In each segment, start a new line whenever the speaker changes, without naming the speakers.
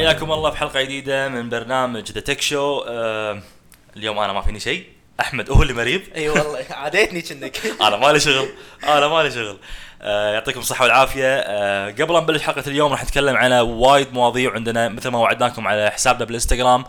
حياكم الله في حلقة جديدة من برنامج The Tech Show آه اليوم أنا ما فيني شيء. أحمد هو اللي مريض.
إي والله عاديتني كأنك
أنا مالي شغل. أنا مالي شغل. آه يعطيكم الصحة والعافية. آه قبل لا نبلش حلقة اليوم راح نتكلم على وايد مواضيع عندنا. مثل ما وعدناكم على حسابنا بالانستغرام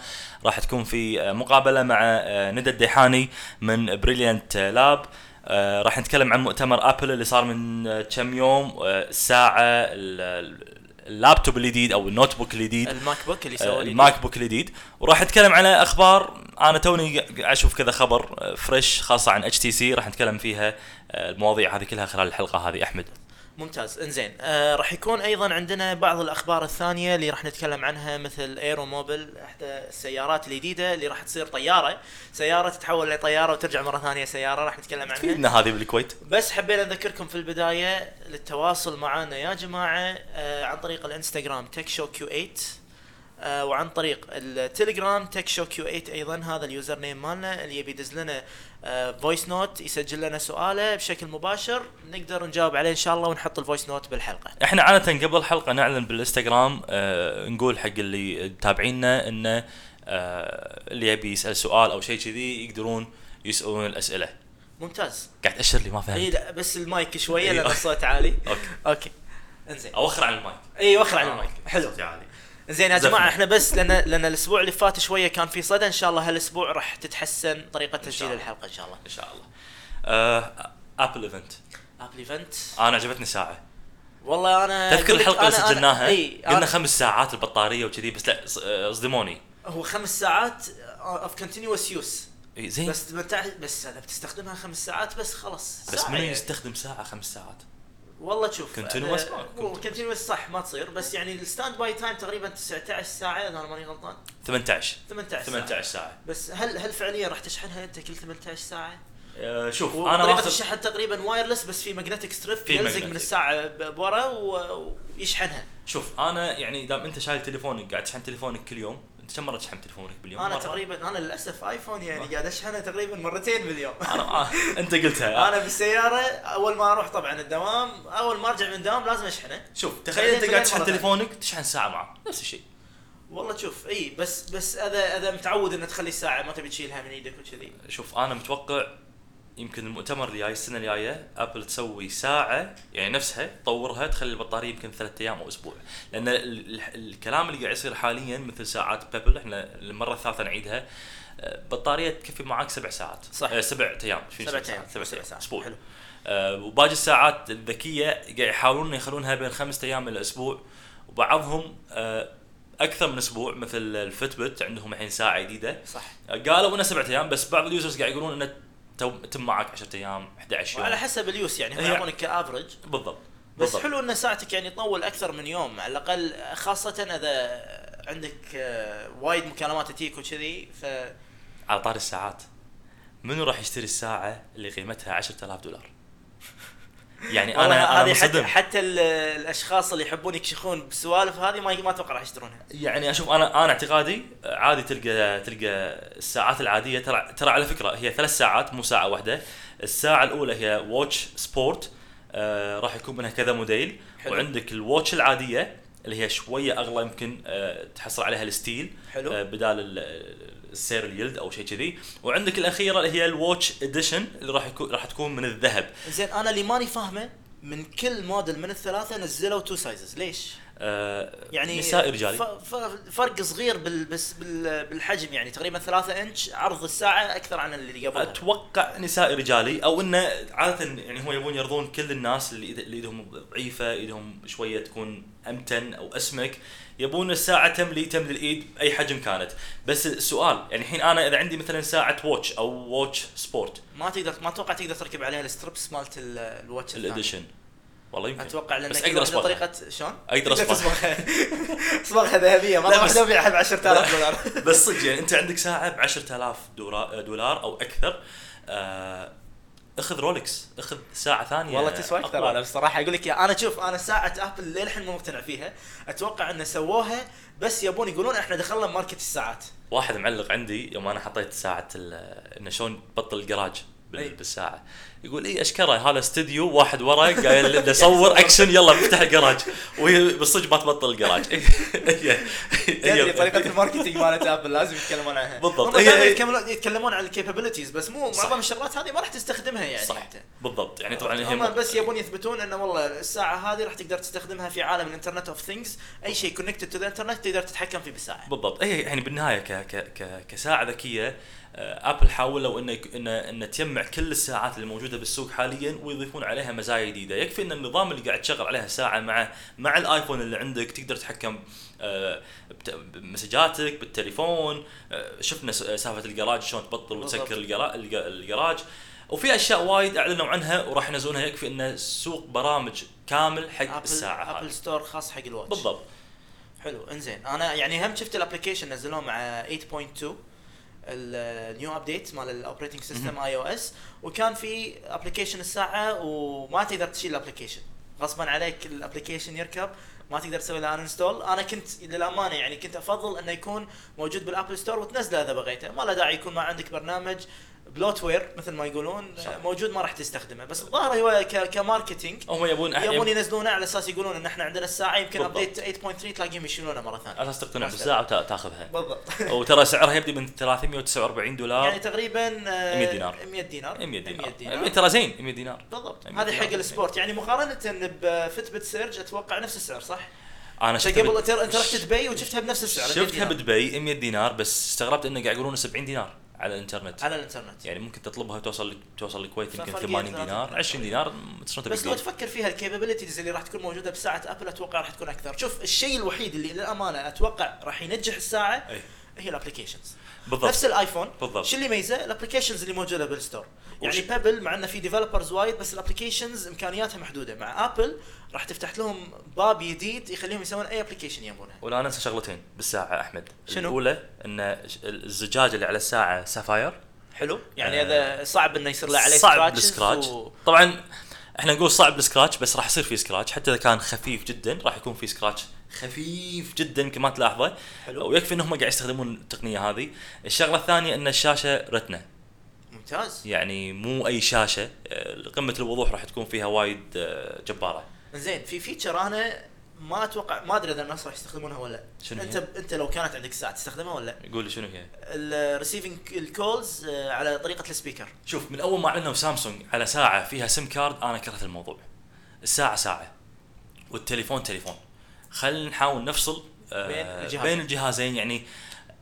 راح تكون في آه، مقابلة مع آه، ندى الديحاني من Brilliant Lab آه راح نتكلم عن مؤتمر Apple اللي صار من كم يوم الساعة ال- ال- اللابتوب الجديد أو ال notebook الجديد.
ال MacBook اللي
آه،
لي
ال MacBook الجديد. وراح نتكلم على أخبار. أنا توني أشوف كذا خبر آه، fresh خاصة عن HTC راح نتكلم فيها. آه، المواضيع هذه كلها خلال الحلقة هذه. أحمد.
ممتاز. إنزين آه راح يكون أيضا عندنا بعض الأخبار الثانية اللي راح نتكلم عنها مثل AeroMobil إحدى السيارات الجديدة اللي راح تصير طيارة. سيارة تتحول لطيارة وترجع مرة ثانية سيارة راح نتكلم عنها.
فينا هذه بالكويت.
بس حبينا نذكركم في البداية للتواصل معنا يا جماعة آه عن طريق ال Instagram Tech Show Q8 آه وعن طريق ال Telegram Tech Show Q8 أيضا هذا ال username مالنا اللي يبي يدز لنا آه voice note يسجل لنا سؤاله بشكل مباشر نقدر نجاوب عليه إن شاء الله ونحط ال voice note
بالحلقة. إحنا عادة قبل الحلقة نعلن بالإنستغرام آه نقول حق اللي متابعينا إنه آه اللي يبي يسأل سؤال أو شيء كذي يقدرون يسألون الأسئلة.
ممتاز.
قاعد تاشر لي ما
إي
فهمت
لا بس المايك شوية
لأن.
الصوت عالي.
okay.
okay. إنزين.
اوخر عن المايك.
إي وخر عن
آه،
المايك حلو
عالي.
زين يا. جماعة إحنا بس لأن لأن الأسبوع اللي فات شوية كان في صدى إن شاء الله هالأسبوع راح تتحسن طريقة تسجيل. الحلقة إن شاء الله.
إن شاء الله. آه Apple event
Apple event
أنا عجبتني ساعة.
والله أنا
تذكر الحلقة اللي
أنا- أنا-
سجلناها؟ قلنا
أنا-
خمس ساعات البطارية وكذي بس لا ص- آه، صدموني
هو خمس ساعات of continuous use
إي زين. بس,
بس اذا بتستخدمها خمس ساعات بس خلاص.
بس
ساعة
منو
يعني.
يستخدم ساعة خمس ساعات؟
والله شوف
Continuous ما-
continuous صح ما تصير. بس يعني ال standby time تقريبا 19 ساعة إذا أنا ماني غلطان.
18
18 ساعة.
18 ساعة.
بس هل هل فعليا راح تشحنها أنت كل 18 ساعة؟
آه، شوف أنا
وطريقه
ماخذ
الشحن تقريبا wireless بس في magnetic
strip
يلزق. من الساعة بورا ويشحنها.
شوف أنا يعني دام أنت شايل تليفونك قاعد تشحن تليفونك كل يوم انت كم مرة تشحن تليفونك باليوم؟
أنا
مرة؟
تقريبا أنا للأسف ايفون يعني قاعد أشحنه تقريبا مرتين باليوم.
آه أنت قلتها.
أنا بالسيارة أول ما أروح طبعا الدوام أول ما أرجع من الدوام لازم أشحنه.
شوف تخيل
أنت
قاعد تشحن. تليفونك تشحن ساعة معه نفس الشيء.
والله شوف إي بس بس اذا أذا متعود انك تخلي الساعة ما تبي تشيلها من إيدك وكذي.
شوف أنا متوقع يمكن المؤتمر الجاي السنة الجايه ابل تسوي ساعة يعني نفسها تطورها تخلي البطارية يمكن ثلاثة أيام أو أسبوع. لأن ال- ال- الكلام اللي قاعد يصير حاليا مثل ساعات Pebble إحنا المرة الثالثة نعيدها بطارية تكفي معاك سبع ساعات.
صح.
آه، سبع أيام.
سبع
سبع
أيام.
سبع
سبع
ساعات. أسبوع.
حلو.
آه، وباقي الساعات الذكية قاعد يحاولون يخلونها بين خمسة أيام إلى أسبوع. وبعضهم آه، أكثر من أسبوع مثل الفتبت عندهم الحين ساعة جديدة.
صح.
قالوا إنه سبعة أيام بس بعض اليوزرز قاعد يقولون إنه تم معك 10 أيام 11 يوم
وعلى حسب اليوس يعني هم يعطونك كافرج
بالضبط
بس
بالضبط.
حلو إن ساعتك يعني تطول أكثر من يوم على الأقل خاصة إذا عندك آه، وايد مكالمات تجيك وكذي ف
على طار الساعات منو راح يشتري الساعة اللي قيمتها 10000 دولار؟ يعني أنا
هذه حتى حتى ال- الأشخاص اللي يحبون يكشخون بالسوالف هذه ما ما أتوقع راح يشترونها.
يعني أشوف أنا أنا اعتقادي عادي تلقى تلقى الساعات العادية. ترى ترى على فكرة هي ثلاث ساعات مو ساعة واحدة. الساعة الأولى هي Watch Sport آه راح يكون منها كذا موديل.
حلو.
وعندك ال Watch العادية اللي هي شوية أغلى يمكن آه تحصل عليها ال steel
حلو.
آه بدال ال- السير الجلد أو شيء كذي وعندك الأخيرة اللي هي ال Watch Edition اللي راح يكون راح تكون من الذهب
زين أنا اللي ماني فاهمه من كل موديل من الثلاثة نزلوا two sizes ليش؟
آه
يعني
نسائي رجالي.
فرق صغير بال... بس بال... بالحجم يعني تقريبا ثلاثة انش عرض الساعة أكثر عن اللي قبل
أتوقع نسائي رجالي أو إنه عادة يعني هم يبون يرضون كل الناس اللي إيدهم ضعيفة إيدهم شوية تكون أمتن أو أسمك يبون الساعة تملي تملي الايد أي حجم كانت. بس السؤال يعني الحين أنا إذا عندي مثلا ساعة Watch أو Watch Sport
ما تقدر ما أتوقع تقدر تركب عليها ال straps مالت ال- ال Watch.
ال Edition والله يمكن.
أتوقع لأن
بس
أقدر
اصبغها
طريقه شلون؟
أقدر
تقدر
أصبغها.
تصبغها صبغها ذهبية. مره
بس-
واحدة ابيعها ب 10000 دولار.
بس صدق يعني أنت عندك ساعة ب 10000 دولار دولار أو أكثر. آه اخذ رولكس اخذ ساعة ثانية
والله تسوى
أكثر.
أنا بصراحة أقول لك يا أنا شوف أنا ساعة أبل للحين مو مقتنع فيها أتوقع ان سووها بس يبون يقولون إحنا دخلنا market الساعات
واحد معلق عندي يوم أنا حطيت ساعة إنه شلون تبطل الجراج. بالساعة. يقول اي أشكره هذا استوديو واحد ورا قايل بدي اصور أكشن يلا بفتح الجراج. وهي بالصدق ما تبطل الجراج. هي
يعني طريقة ال marketing مالت ابل لازم يتكلمون عنها.
بالضبط. هي-
يتكلمون عن ال capabilities بس مو. معظم الشغلات هذه ما راح تستخدمها يعني
صح. بالضبط. يعني طبعا
هم بس يبون يثبتون إنه والله الساعة هذه راح تقدر تستخدمها في عالم ال Internet of Things أي شيء connected to the Internet تقدر تتحكم فيه بالساعة.
بالضبط. هي يعني بالنهاية ك ك كساعة ذكية ابل حاولوا إنه انه إنه تجمع كل الساعات اللي موجودة بالسوق حاليا ويضيفون عليها مزايا جديدة، يكفي إن النظام اللي قاعد تشغل عليها الساعة مع مع الآيفون اللي عندك تقدر تتحكم آه، بمسجاتك بالتليفون، آه، شفنا سالفة الجراج شلون تبطل وتسكر الجراج. وفي أشياء وايد أعلنوا عنها وراح ينزلونها. يكفي انه سوق برامج كامل حق
ابل
الساعة
ابل
هذه
store خاص حق ال Watch
بالضبط.
حلو إنزين. أنا يعني هم شفت ال application نزلوه مع 8.2 ال new update مال ال operating system iOS وكان في application الساعة وما تقدر تشيل ال application غصبا عليك ال application يركب ما تقدر تسوي له uninstall أنا كنت للأمانة يعني كنت أفضل إنه يكون موجود بال App Store وتنزله اذا بغيته. ما له داعي يكون ما عندك برنامج. bloatware مثل ما يقولون
صح.
موجود ما راح تستخدمه بس الظاهر هو ك marketing
هم يبون
يبون ينزلونه على أساس يقولون إن إحنا عندنا الساعة يمكن. update 8.3 تلاقيهم يشيلونه مرة ثانية
على أساس تقتنع بالساعة وتاخذها
بالضبط
وترى سعرها يبدي من 349 دولار
يعني تقريبا آه،
100 دينار.
100 دينار
100 دينار
100
100 ترى زين 100 دينار
بالضبط
100
هذه حق.
ال
Sport يعني مقارنة ب Fitbit Surge أتوقع نفس السعر صح؟ أنا
شفتها
قبل أنت رحت دبي وشفتها بنفس السعر 100
شفتها. بدبي 100 دينار بس استغربت إنه قاعد يقولون 70 دينار على الانترنت
على الانترنت
يعني ممكن تطلبها توصل توصل الكويت يمكن
ففرق
80
ثلاثة
دينار
دينار
20 دينار
بس لو؟ تفكر فيها ال capabilities اللي راح تكون موجودة بساعة أبل أتوقع راح تكون أكثر شوف الشيء الوحيد اللي للأمانة أتوقع راح ينجح الساعة
أي.
هي ال applications
بالضبط.
نفس الآيفون.
بالضبط.
شو اللي يميزه؟ ال applications اللي موجودة بال store
يعني
Pebble مع إنه في developers وايد بس ال applications إمكانياتها محدودة. مع ابل راح تفتح لهم باب جديد يخليهم يسوون أي application يبونه.
ولا ننسى شغلتين بالساعة أحمد.
شنو؟
الأولى إن الزجاج اللي على الساعة sapphire
حلو. يعني
آه،
هذا صعب إنه يصير له عليه
صعب
ال
scratch
و...
طبعا إحنا نقول صعب ال scratch بس راح يصير في scratch حتى إذا كان خفيف جدا راح يكون في scratch خفيف جدا يمكن ما تلاحظه
حلو.
ويكفي إنهم قاعد يستخدمون التقنية هذه. الشغلة الثانية إن الشاشة Retina.
ممتاز.
يعني مو أي شاشة. آه، قمة الوضوح راح تكون فيها وايد آه، جبارة.
زين في feature أنا ما أتوقع ما أدري إذا الناس راح يستخدمونها ولا لا.
شنو هي؟
أنت أنت لو كانت عندك ساعة تستخدمها ولا
لي شنو هي؟
ال receiving ال calls على طريقة ال speaker
شوف من أول ما اعلنوا سامسونج على ساعة فيها SIM card أنا كرهت الموضوع. الساعة ساعة. والتليفون تليفون. خلينا نحاول نفصل آه،
بين الجهازين.
بين الجهازين يعني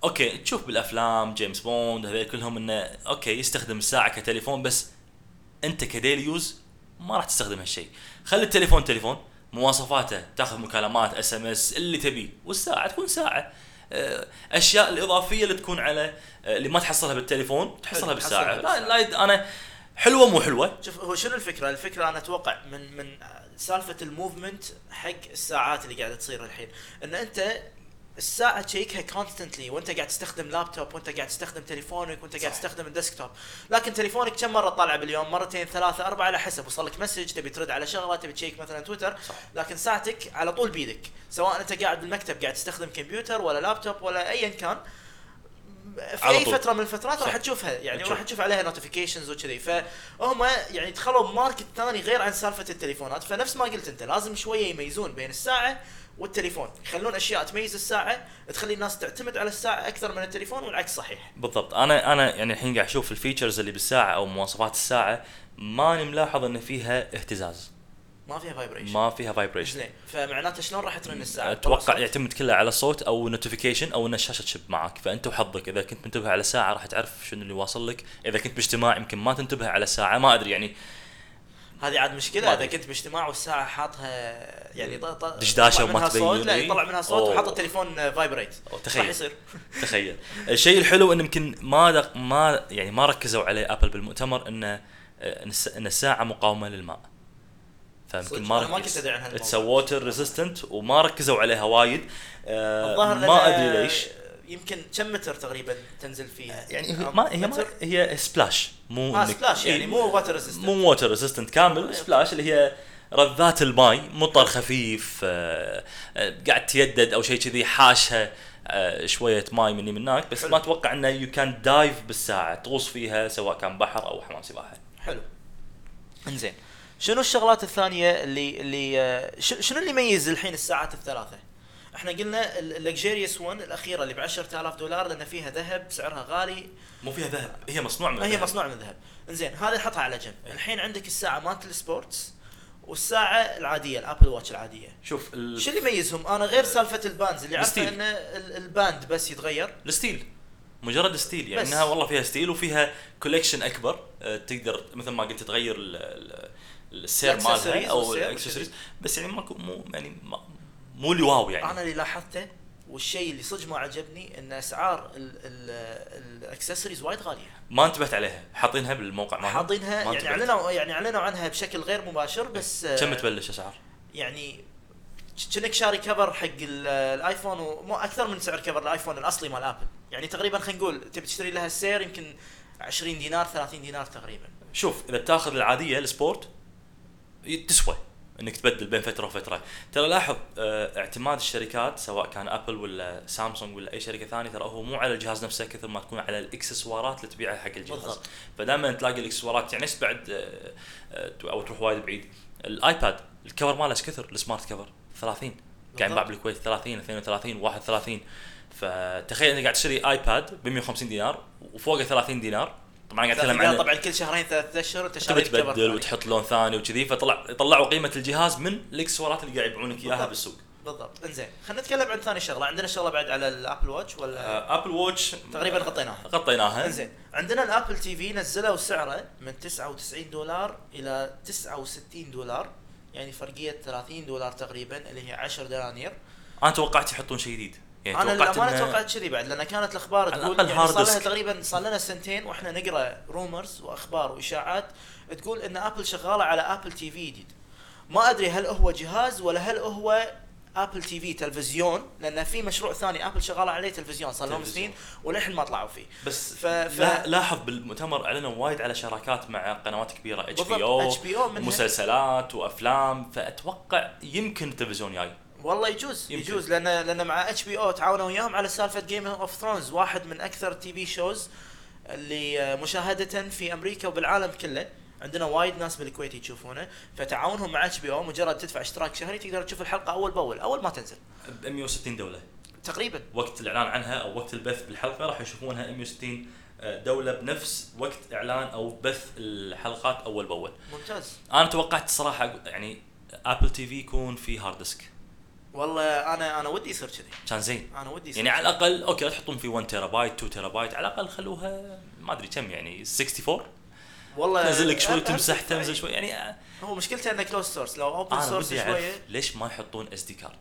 okay تشوف بالأفلام جيمس بوند هذول كلهم إنه okay يستخدم الساعة كتليفون بس أنت ك daily use ما راح تستخدم هالشيء خلي التليفون تليفون مواصفاته تأخذ مكالمات SMS اللي تبيه والساعة تكون ساعة آه، أشياء الإضافية اللي تكون على آه، اللي ما تحصلها بالتليفون تحصلها
بالساعة
لا. لا أنا حلوة مو حلوة
شوف هو شنو الفكرة؟ الفكرة أنا أتوقع من من سالفة ال movement حق الساعات اللي قاعدة تصير الحين. إن أنت الساعة تشيكها constantly وأنت قاعد تستخدم لابتوب وأنت قاعد تستخدم تليفونك وأنت قاعد. تستخدم ال desktop. لكن تليفونك كم مرة تطالع باليوم؟ مرتين ثلاثة أربعة على حسب. وصل لك message تبي ترد على شغلة تبي تشيك مثلا تويتر.
صح.
لكن ساعتك على طول بيدك. سواء أنت قاعد بالمكتب قاعد تستخدم كمبيوتر ولا لابتوب ولا ايا كان. في
أي.
فترة من الفترات راح. تشوفها يعني. راح تشوف عليها notifications وكذي فهم يعني دخلوا ب market ثاني غير عن سالفة التليفونات فنفس ما قلت أنت لازم شوية يميزون بين الساعة والتليفون يخلون أشياء تميز الساعة تخلي الناس تعتمد على الساعة أكثر من التليفون والعكس صحيح
بالضبط أنا أنا يعني الحين قاعد أشوف ال features اللي بالساعة أو مواصفات الساعة ماني ملاحظ إن فيها اهتزاز
ما فيها فايبريشن
ما فيها فايبريشن
زين فمعناته شلون راح ترن الساعة؟
أتوقع يعتمد كله على صوت أو notification أو إن الشاشة تشب معك. فأنت وحظك إذا كنت منتبه على الساعة راح تعرف شنو اللي واصل لك. إذا كنت باجتماع يمكن ما تنتبه على الساعة ما أدري يعني.
هذه عاد مشكلة
إذا.
كنت باجتماع والساعة حاطها يعني يطلع
وما تبين
صوت لا. يطلع منها صوت. وحاط التليفون vibrate
أوه،
راح
تخيل.
يصير.
تخيل. الشيء الحلو إن يمكن ما دق ما يعني ما ركزوا عليه ابل بالمؤتمر انه إن الساعة مقاومة للماء؟ فيمكن ما
ما كنت عن هالموضوع.
it's water resistant وما ركزوا عليها وايد. آه ما أدري ليش.
يمكن كم متر تقريبا تنزل فيها
يعني هي
آه،
ما هي ما؟ هي splash مو إنك-
splash يعني مو water resistant
مو water resistant كامل splash اللي هي رذات الماي مطر خفيف آه، آه، قاعد تقطط أو شيء كذي حاشها آه، شوية ماي مني من هناك بس
حلو.
ما أتوقع إنه you can dive بالساعة تغوص فيها سواء كان بحر أو حمام سباحة.
حلو. إنزين. شنو الشغلات الثانية اللي اللي آه، شنو اللي يميز الحين الساعات الثلاثه إحنا قلنا ال luxurious one الأخيرة اللي ب 10000 دولار لأن فيها ذهب سعرها غالي.
مو فيها ذهب هي مصنوع من
هي
الذهب.
مصنوع من ذهب إنزين هذه نحطها على جنب. الحين عندك الساعة مالت ال sports والساعة العادية ال Apple Watch العادية.
شوف ال...
شو اللي يميزهم؟ أنا غير سالفة ال bands اللي عارفة.
إن
ال- ال band بس يتغير.
ال steel. مجرد steel يعني
بس.
إنها والله فيها steel وفيها collection أكبر. آه، تقدر مثل ما قلت تغير ال- ال- السير مالها
أو
الاكسسوارز. بس يعني ماكو مو يعني ما مو اللي wow يعني.
أنا اللي لاحظته والشيء اللي صدق ما عجبني إن أسعار الاكسسوارز وايد غالية.
ما انتبهت عليها. حاطينها بالموقع مالهم
حاطينها
ما
يعني. أعلنوا يعني أعلنوا عنها بشكل غير مباشر بس آه،
كم تبلش أسعار؟
يعني كأنك شاري cover حق ال- ال iPhone ومو أكثر من سعر cover ال iPhone الأصلي مال Apple يعني تقريبا خلينا نقول تبي تشتري لها السير يمكن 20 دينار 30 دينار تقريبا.
شوف إذا بتاخذ العادية ال sport تسوى إنك تبدل بين فترة وفترة. ترى لاحظ آه اعتماد الشركات سواء كان Apple ولا سامسونج ولا أي شركة ثانية ترى هو مو على الجهاز نفسه كثر ما تكون على الإكسسوارات اللي تبيعها حق الجهاز.
بالضبط.
فدائما تلاقي الإكسسوارات يعني نفس بعد آه آه أو تروح وايد بعيد. ال iPad ال cover ماله إيش كثر؟ ال smart cover. 30 قاعد ينباع. بالكويت 30 32 31 فتخيل إنك قاعد تشتري iPad ب 150 دينار وفوقه 30 دينار. طبعا قاعد أتكلم عن
طبعا كل شهرين ثلاث أشهر أنت
تبي تبدل. وتحط لون ثاني وكذي فطلع طلعوا قيمة الجهاز من الإكسسوارات اللي قاعد يبيعونك
إياها.
بالسوق.
بالضبط. إنزين خلينا نتكلم عن ثاني شغلة. عندنا شغلة بعد على ال Apple Watch ولا؟
آه، Apple Watch
تقريبا غطيناها.
غطيناها.
إنزين عندنا ال Apple TV نزلوا سعره من 99 دولار إلى 69 دولار يعني فرقية 30 دولار تقريبا اللي هي 10 دنانير.
أنا توقعت يحطون شيء جديد. يعني
أنا للامانه
إنه-
توقعت كذي بعد لأن كانت
الأخبار
تقول يعني صار لها. تقريبا صار لنا سنتين وإحنا نقرأ rumors وأخبار وإشاعات تقول إن Apple شغالة على Apple TV جديد ما أدري هل هو جهاز ولا هل هو Apple TV تلفزيون لأن في مشروع ثاني Apple شغالة عليه تلفزيون صار لهم. سنين وللحين ما طلعوا فيه
بس
ف- ف-
لا لاحظ بالمؤتمر أعلنوا وايد على شراكات مع قنوات
كبيرة HBO.
مسلسلات وأفلام فأتوقع يمكن تلفزيون جاي
والله يجوز
يمكن.
يجوز لأن لأن مع HBO تعاونوا وياهم على سالفة Game of Thrones واحد من أكثر TV shows اللي آه، مشاهدة في أمريكا وبالعالم كله. عندنا وايد ناس بالكويت يشوفونه. فتعاونهم مع HBO مجرد تدفع اشتراك شهري تقدر تشوف الحلقة أول بأول أول ما تنزل.
ب 160 دولة.
تقريبا.
وقت الإعلان عنها أو وقت البث بالحلقة راح يشوفونها 160 دولة بنفس وقت إعلان أو بث الحلقات أول بأول.
ممتاز.
أنا توقعت الصراحه يعني Apple TV يكون في hard disk
والله أنا أنا ودي يصير كذي.
كان زين.
أنا ودي يصير
يعني على الأقل أوكي لا تحطون في 1 تيرا بايت 2 تيرا بايت على الأقل خلوها ما أدري كم يعني 64
والله
تنزل لك شوي تمسح تنزل شوي. يعني آه،
هو مشكلته إنه closed source لو
open
source
شوية. ليش ما يحطون SD card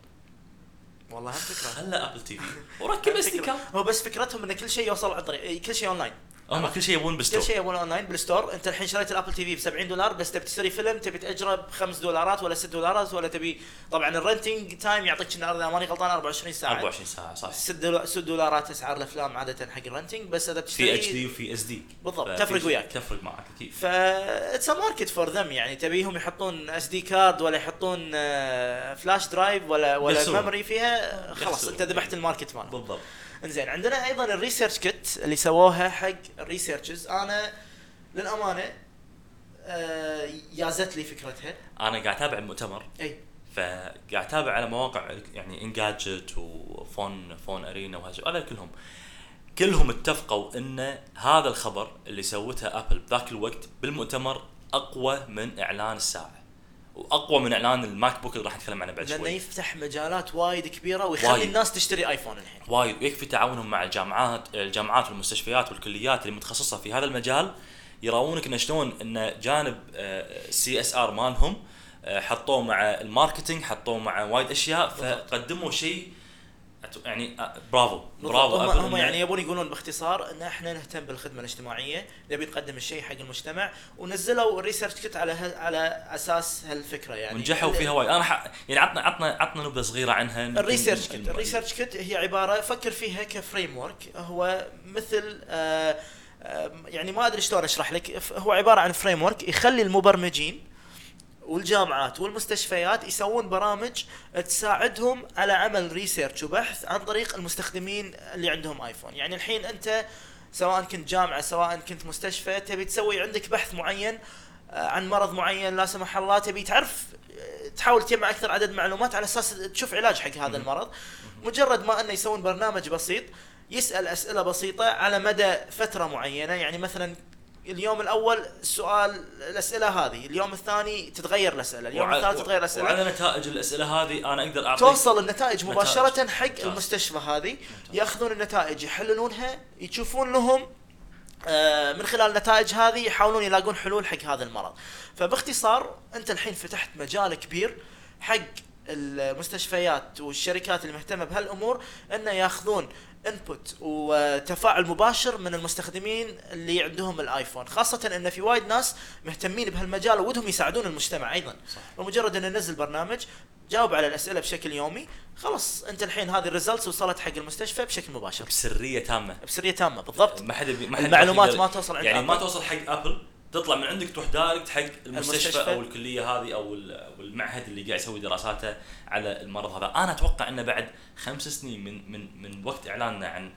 والله هم فكره
خلى ابل تي في وركب
SD.
card
هو بس فكرتهم إن كل شيء يوصل عن طريق كل شيء اونلاين
هم كل شيء يبون
كل
بال store
شيء يبونه online بال store انت الحين شريت ال Apple TV ب 70 دولار بس تبي تشتري فيلم تبي تأجره ب 5 دولارات ولا 6 دولارات ولا تبي طبعا ال renting time يعطيك اذا ماني غلطان 24 ساعة.
24 ساعة صح.
6 دولارات أسعار الأفلام عادة حق ال renting بس إذا
في
بتشتري
HD وفي SD
بالضبط، تفرق وياك.
تفرق معك أكيد.
ف it's market for them يعني تبيهم يحطون SD card ولا يحطون آه، flash drive ولا ولا. memory فيها خلاص. أنت ذبحت ال market مالهم.
بالضبط.
انزين عندنا أيضا ال ResearchKit اللي سووها حق ال researches أنا للأمانة آه جازت لي فكرتها.
أنا قاعد أتابع المؤتمر
إي.
فقاعد أتابع على مواقع يعني Engadget و Phone PhoneArena وهذا كلهم. كلهم اتفقوا إن هذا الخبر اللي سوته Apple بذاك الوقت بالمؤتمر أقوى من إعلان الساعة. وأقوى من إعلان ال MacBook اللي راح نتكلم عنه بعد
لأنه
شوي
يفتح مجالات وايد كبيرة ويخلي
وايد.
الناس تشتري iPhone الحين
وايد ويكفي تعاونهم مع الجامعات الجامعات والمستشفيات والكليات اللي متخصصة في هذا المجال يراونك إن شلون إن جانب CSR مالهم آه، حطوه مع ال marketing حطوه مع وايد
أشياء.
فقدموا شيء يعني برافو. برافو
هم, هم يعني يبون يقولون باختصار إن إحنا نهتم بالخدمة الاجتماعية نبي نقدم الشيء حق المجتمع ونزلوا ال ResearchKit على هال على أساس هالفكرة يعني.
ونجحوا فيها وايد. أنا ح... يعني عطنا عطنا عطنا نبذة صغيرة عنها.
الريسيرش
الم-
الريسيرش كيت هي عبارة فكر فيها ك framework هو مثل آه آه يعني ما أدري شلون أشرح لك. هو عبارة عن framework يخلي المبرمجين والجامعات والمستشفيات يسوون برامج تساعدهم على عمل research وبحث عن طريق المستخدمين اللي عندهم iPhone يعني الحين أنت سواء كنت جامعة سواء كنت مستشفى تبي تسوي عندك بحث معين آه، عن مرض معين لا سمح الله تبي تعرف آه، تحاول تجمع أكثر عدد معلومات على أساس تشوف علاج حق هذا المرض. مجرد ما أنه يسوون برنامج بسيط يسأل أسئلة بسيطة على مدى فترة معينة. يعني مثلا اليوم الأول السؤال الأسئلة هذه اليوم الثاني تتغير الأسئلة اليوم
وع-
الثالث تتغير الأسئلة
وعلى نتائج الأسئلة هذه أنا أقدر اعطيك
توصل النتائج مباشرة
نتائج.
حق
ممتاز.
المستشفى هذه يأخذون النتائج يحللونها يشوفون لهم آه، من خلال النتائج هذه يحاولون يلاقون حلول حق هذا المرض فباختصار أنت الحين فتحت مجال كبير حق المستشفيات والشركات اللي مهتمه بهالأمور انه ياخذون input وتفاعل مباشر من المستخدمين اللي عندهم ال iPhone. خاصة إن في وايد ناس مهتمين بهالمجال ودهم يساعدون المجتمع أيضا.
صح.
ومجرد إن ننزل برنامج جاوب على الأسئلة بشكل يومي خلاص أنت الحين هذه ال results وصلت حق المستشفى بشكل مباشر.
بسرية تامة.
بسرية تامة بالضبط.
ما حد ما حد
المعلومات ما توصل عند
يعني ما. توصل حق Apple تطلع من عندك تروح direct حق المستشفى,
المستشفى.
أو الكلية هذه أو المعهد اللي قاعد يسوي دراساته على المرض هذا أنا أتوقع إنه بعد خمس سنين من من من وقت إعلاننا عن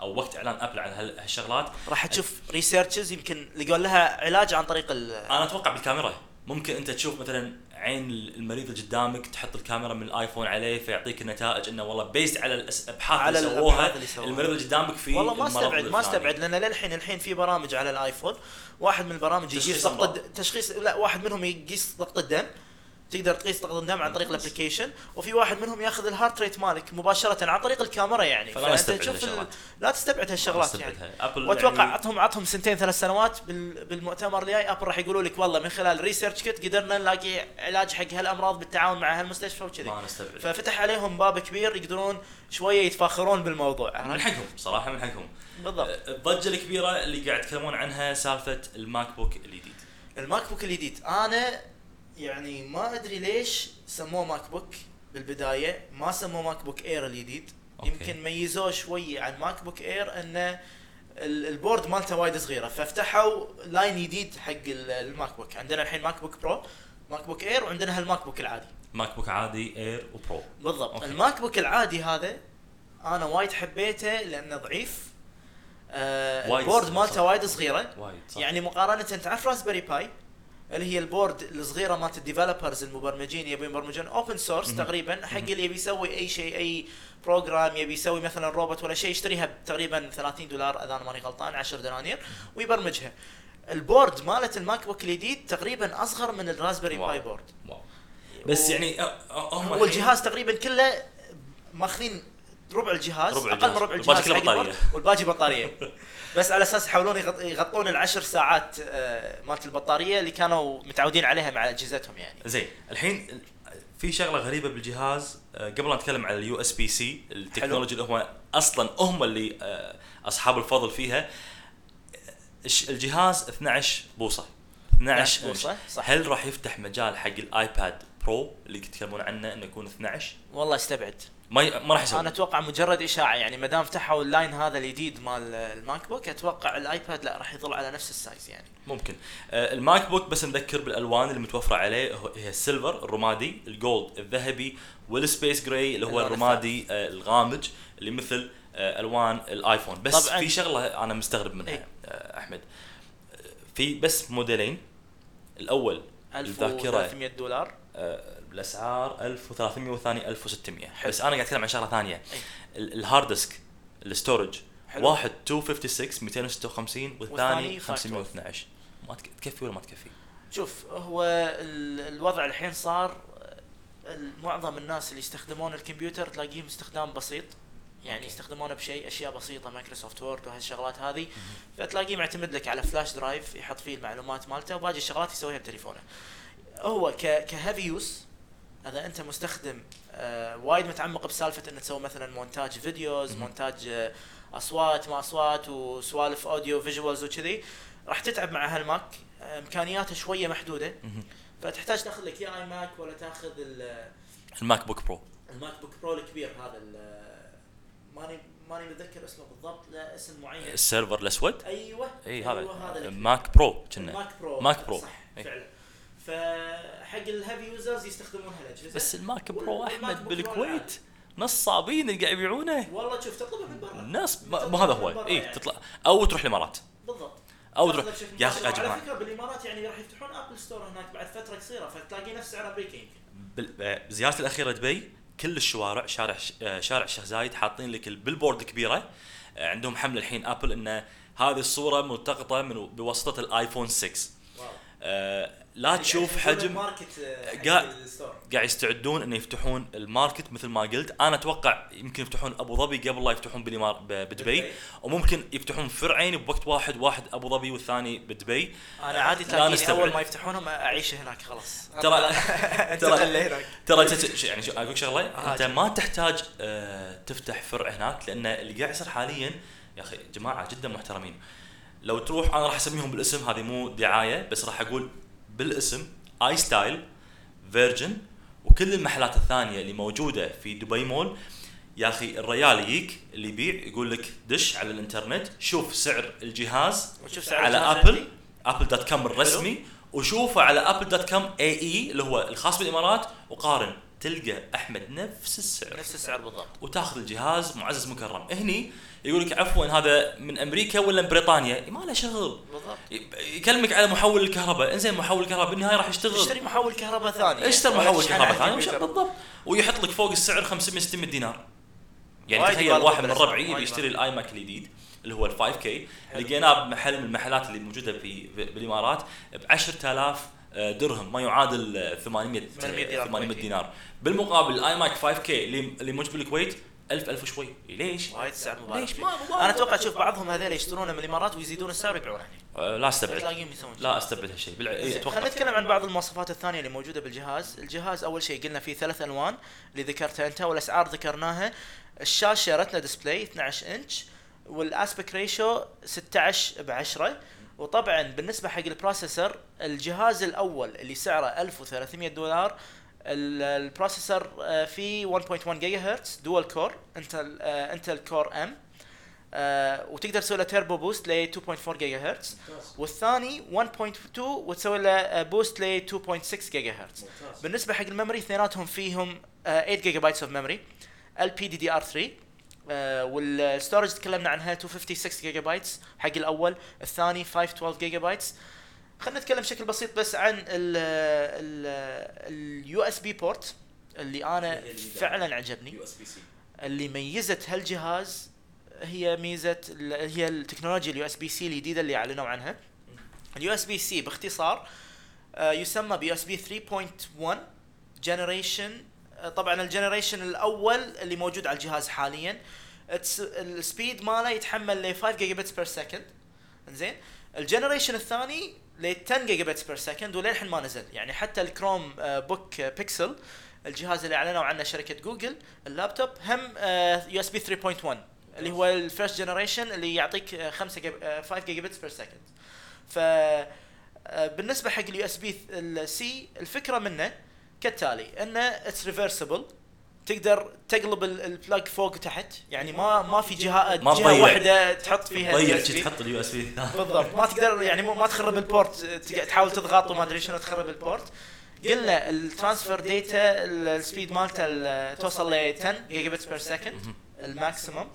أو وقت إعلان Apple عن هال- هالشغلات
راح تشوف researches يمكن لقوا لها علاج عن طريق
أنا أتوقع بالكاميرا ممكن أنت تشوف مثلا عين المريض اللي قدامك تحط الكاميرا من ال iPhone عليه فيعطيك النتائج إنه والله based على الأبحاث
على
اللي سووها. المريض اللي قدامك في
والله ما استبعد ما. استبعد لأن للحين الحين في برامج على ال iPhone واحد من البرامج يقيس ضغط تشخيص لا واحد منهم يقيس ضغط الدم تقدر تقيس ضغط الدم عن طريق ال application وفي واحد منهم ياخذ ال heart rate مالك مباشرة عن طريق الكاميرا يعني.
فلا نستبعد
تشوف ال-. لا تستبعد هالشغلات يعني. وأتوقع
يعني
عطهم عطهم سنتين ثلاث سنوات بال- بالمؤتمر الجاي. Apple راح يقولوا لك والله من خلال ResearchKit قدرنا نلاقي علاج حق هالأمراض بالتعاون مع هالمستشفى وكذي. ففتح عليهم باب كبير يقدرون شوية يتفاخرون بالموضوع.
من حقهم صراحة من حقهم.
بالضبط.
الضجة الكبيرة اللي قاعد يتكلمون عنها سالفة ال MacBook الجديد.
ال MacBook الجديد. أنا يعني ما أدري ليش سموه ماك بوك بالبداية ما سموه MacBook Air الجديد.
أوكي.
يمكن ميزوه شوي عن MacBook Air إنه ال- ال board مالته وايد صغيرة ففتحوا line جديد حق ال- ال MacBook عندنا الحين MacBook Pro MacBook Air وعندنا هال MacBook العادي.
ماك بوك عادي اير وبرو
بالضبط.
أوكي.
الماك بوك العادي هذا أنا وايد حبيته لأنه ضعيف. آه البورد مالته. وايد صغيرة.
وايد صح.
يعني مقارنة تعرف راسبري باي اللي هي البورد الصغيرة مالت الديفلوبرز المبرمجين يبون يبرمجون اوبن سورس. تقريبا حق اللي يبي يسوي أي شيء أي بروجرام يبي يسوي مثلا روبوت ولا شيء يشتريها تقريبا 30 دولار إذا أنا ماني غلطان 10 دنانير ويبرمجها. البورد مالت الماك بوك الجديد تقريبا أصغر من الراسبري
واو.
باي بورد.
واو. بس يعني هم
هو
الحين-
الجهاز تقريبا كله ماخذين ربع الجهاز
ربع
أقل من. ربع
والباقي
الجهاز
بطارية.
ال board، والباقي بطارية بس على أساس يحاولون يغط- يغطون العشر ساعات آه، مالت البطارية اللي كانوا متعودين عليها مع أجهزتهم يعني
زين الحين في شغلة غريبة بالجهاز أه، قبل لا نتكلم عن ال USB-C التكنولوجيا اللي هم أصلا هم اللي أه، أصحاب الفضل فيها الجهاز 12 بوصة 12
12 بوصة،
إنش.
صح.
هل راح يفتح مجال حق ال iPad Pro اللي يتكلمون عنه إنه يكون 12
والله استبعد
ما ي... ما راح يسوي.
أنا أتوقع مجرد إشاعة يعني ما دام فتحوا ال line هذا الجديد مال ال MacBook أتوقع ال iPad لا راح يظل على نفس ال size يعني.
ممكن. آه ال MacBook بس نذكر بالألوان اللي متوفرة عليه هي ال silver الرمادي ال gold الذهبي وال space gray اللي هو الرمادي آه الغامج اللي مثل آه ألوان ال iPhone. بس
طبعاً.
في شغلة أنا مستغرب منها
إيه.
آه أحمد. في بس موديلين. الأول الذاكرة.
1300 دولار.
آه الأسعار 1300 والثاني 1600
حلو.
بس أنا قاعد أتكلم عن شغلة ثانية.
ال-
ال hard disk ال storage
حلو.
واحد 256 256 والثاني
والثاني
512 ما تك- تكفي ولا ما تكفي؟
شوف هو ال- الوضع الحين صار معظم الناس اللي يستخدمون الكمبيوتر تلاقيهم استخدام بسيط يعني
أوكي.
يستخدمونه بشيء أشياء بسيطة Microsoft Word وهالشغلات هذه فتلاقيه معتمد لك على flash drive يحط فيه المعلومات مالته وباقي الشغلات يسويها بتليفونه هو ك ك heavy use اذا انت مستخدم آه وايد متعمق بسالفة انك تسوي مثلا مونتاج فيديوز. مونتاج آه أصوات ما أصوات وسوالف audio visuals وكذي راح تتعب مع هالماك آه، إمكانياته شوية
محدودة.
فتحتاج تاخذ لك يا iMac ولا تاخذ ال-
ال MacBook Pro
ال MacBook Pro الكبير هذا ماني ماني متذكر اسمه بالضبط له اسم معين
السيرفر الأسود
أيوه
إي
أيوة
هذا
الكبير.
Mac Pro كنا
Mac Pro
Mac Pro.
صح
إي.
فعلا فحق ال heavy users يستخدمون هالاجهزه
بس ال
Mac
Pro
أحمد
بالكويت نصابين اللي قاعد يبيعونه.
والله شوف تطلبه من برا.
الناس ما هذا هو اي
يعني.
تطلع. أو تروح الإمارات.
بالضبط.
أو تروح. يا أخي يا
مباشر.
جماعة.
على فكرة بالإمارات يعني راح يفتحون Apple Store هناك بعد فترة قصيرة فتلاقي نفس سعر أمريكا يمكن
آه، بزيارتي الأخيرة دبي كل الشوارع شارع آه، شارع الشيخ زايد حاطين لك ال billboard كبيرة. آه، عندهم حملة الحين Apple إن هذه الصورة ملتقطة من بواسطة ال iPhone 6
wow.
آه، لا تشوف حجم.
ماركت
قاعد- قاعد يستعدون انه يفتحون الماركت مثل ما قلت. أنا أتوقع يمكن يفتحون أبو ظبي قبل لا يفتحون بالإمار- ب- بدبي. وممكن يفتحون فرعين بوقت واحد واحد أبو ظبي والثاني بدبي.
أنا عادي
لا
تلاقيني. أول ما يفتحونهم أعيش هناك خلاص.
ترى ترى تت- يعني شو- أقول شغلة.
آه،
أنت ما تحتاج آه، تفتح فرع هناك لأن اللي قاعد يصير حاليا يا أخي جماعة جدا محترمين. لو تروح أنا راح أسميهم بالاسم هذه مو دعاية بس راح أقول بالاسم iStyle Virgin وكل المحلات الثانية اللي موجودة في دبي مول يا أخي الريال يجيك اللي يبيع يقول لك دش على الإنترنت شوف سعر الجهاز
وشوف سعر
على
Apple.
Apple dot com الرسمي. وشوفه على Apple dot com AE اللي هو الخاص بالإمارات وقارن. تلقى أحمد نفس السعر.
نفس السعر بالضبط.
وتاخذ الجهاز معزز مكرم. هني يقول لك عفوا هذا من أمريكا ولا من بريطانيا؟ ما له شغل.
بالضبط.
يكلمك على محول الكهرباء. إنزين محول الكهرباء بالنهاية راح يشتغل.
اشتري محول كهرباء ثاني.
اشتري
ولا
محول كهرباء ثاني بالضبط. ويحط لك فوق السعر 500 600 دينار. يعني تخيل واحد من ربعي يشتري. ال iMac الجديد اللي هو ال 5K لقيناه بمحل من المحلات اللي موجودة في في- بالإمارات ب 10000 درهم ما يعادل آه، 800
800 دينار
800
كويتي.
دينار. بالمقابل ال iMac 5K اللي موجود بالكويت 1000 1000 وشوي. ليش؟
وايد سعر مبالغ
ليش. ما
أنا أتوقع تشوف بعضهم هذول يشترونه من الإمارات ويزيدون السعر ويبيعونه هنا
آه، لا
أستبعد.
لا أستبعد هالشيء. بالع... إيه،
خلينا نتكلم عن بعض المواصفات الثانية اللي موجودة بالجهاز، الجهاز أول شيء قلنا فيه ثلاث ألوان اللي ذكرتها أنت والأسعار ذكرناها، الشاشة Retina display 12 inch وال aspect ratio 16 ب 10 وطبعا بالنسبة حق ال processor الجهاز الأول اللي سعره 1300 دولار ال- ال processor آه، فيه 1.1 gigahertz dual core Intel آه، Intel Core M آه، وتقدر تسوي له turbo boost ل 2.4 جيجا هرتز والثاني 1.2 وتسوي له boost ل 2.6 جيجا هرتز بالنسبة حق ال memory اثنيناتهم فيهم آه، 8 gigabytes اوف ميموري ال بي دي دي ار 3 والستورج تكلمنا عنها 256 gigabytes حق الأول الثاني 512 جيجا بايتس خلينا نتكلم بشكل بسيط بس عن ال USB port اللي أنا
اللي
فعلا عجبني.
بي
اللي ميزت هالجهاز هي ميزة هي التكنولوجيا ال USB-C الجديدة اللي أعلنوا عنها. ال USB-C باختصار آه، يسمى ب USB 3.1 generation طبعا ال generation الأول اللي موجود على الجهاز حاليا. ال speed ماله يتحمل ل 5 gigabits per second زين ال generation الثاني ل 10 gigabits per second وللحين ما نزل. يعني حتى ال Chromebook Pixel الجهاز اللي أعلنوا عنه شركة جوجل اللابتوب هم USB 3.1 اللي هو ال first generation اللي يعطيك آه، 5 جيجا 5 gigabits per second ف آه، بالنسبة حق ال USB ال C الفكرة منه كالتالي إنه it's reversible تقدر تقلب ال- ال plug فوق وتحت. يعني ما ما في جهه
ما
جهة
تضيع.
واحدة تحط فيها
ضيع
USB.
شي تحط ال USB
بالضبط. ما تقدر يعني ما تخرب ال port تحاول تضغط وما أدري شنو تخرب ال port قلنا ال transfer data ال speed مالته ال- توصل ل 10 gigabits per second ال maximum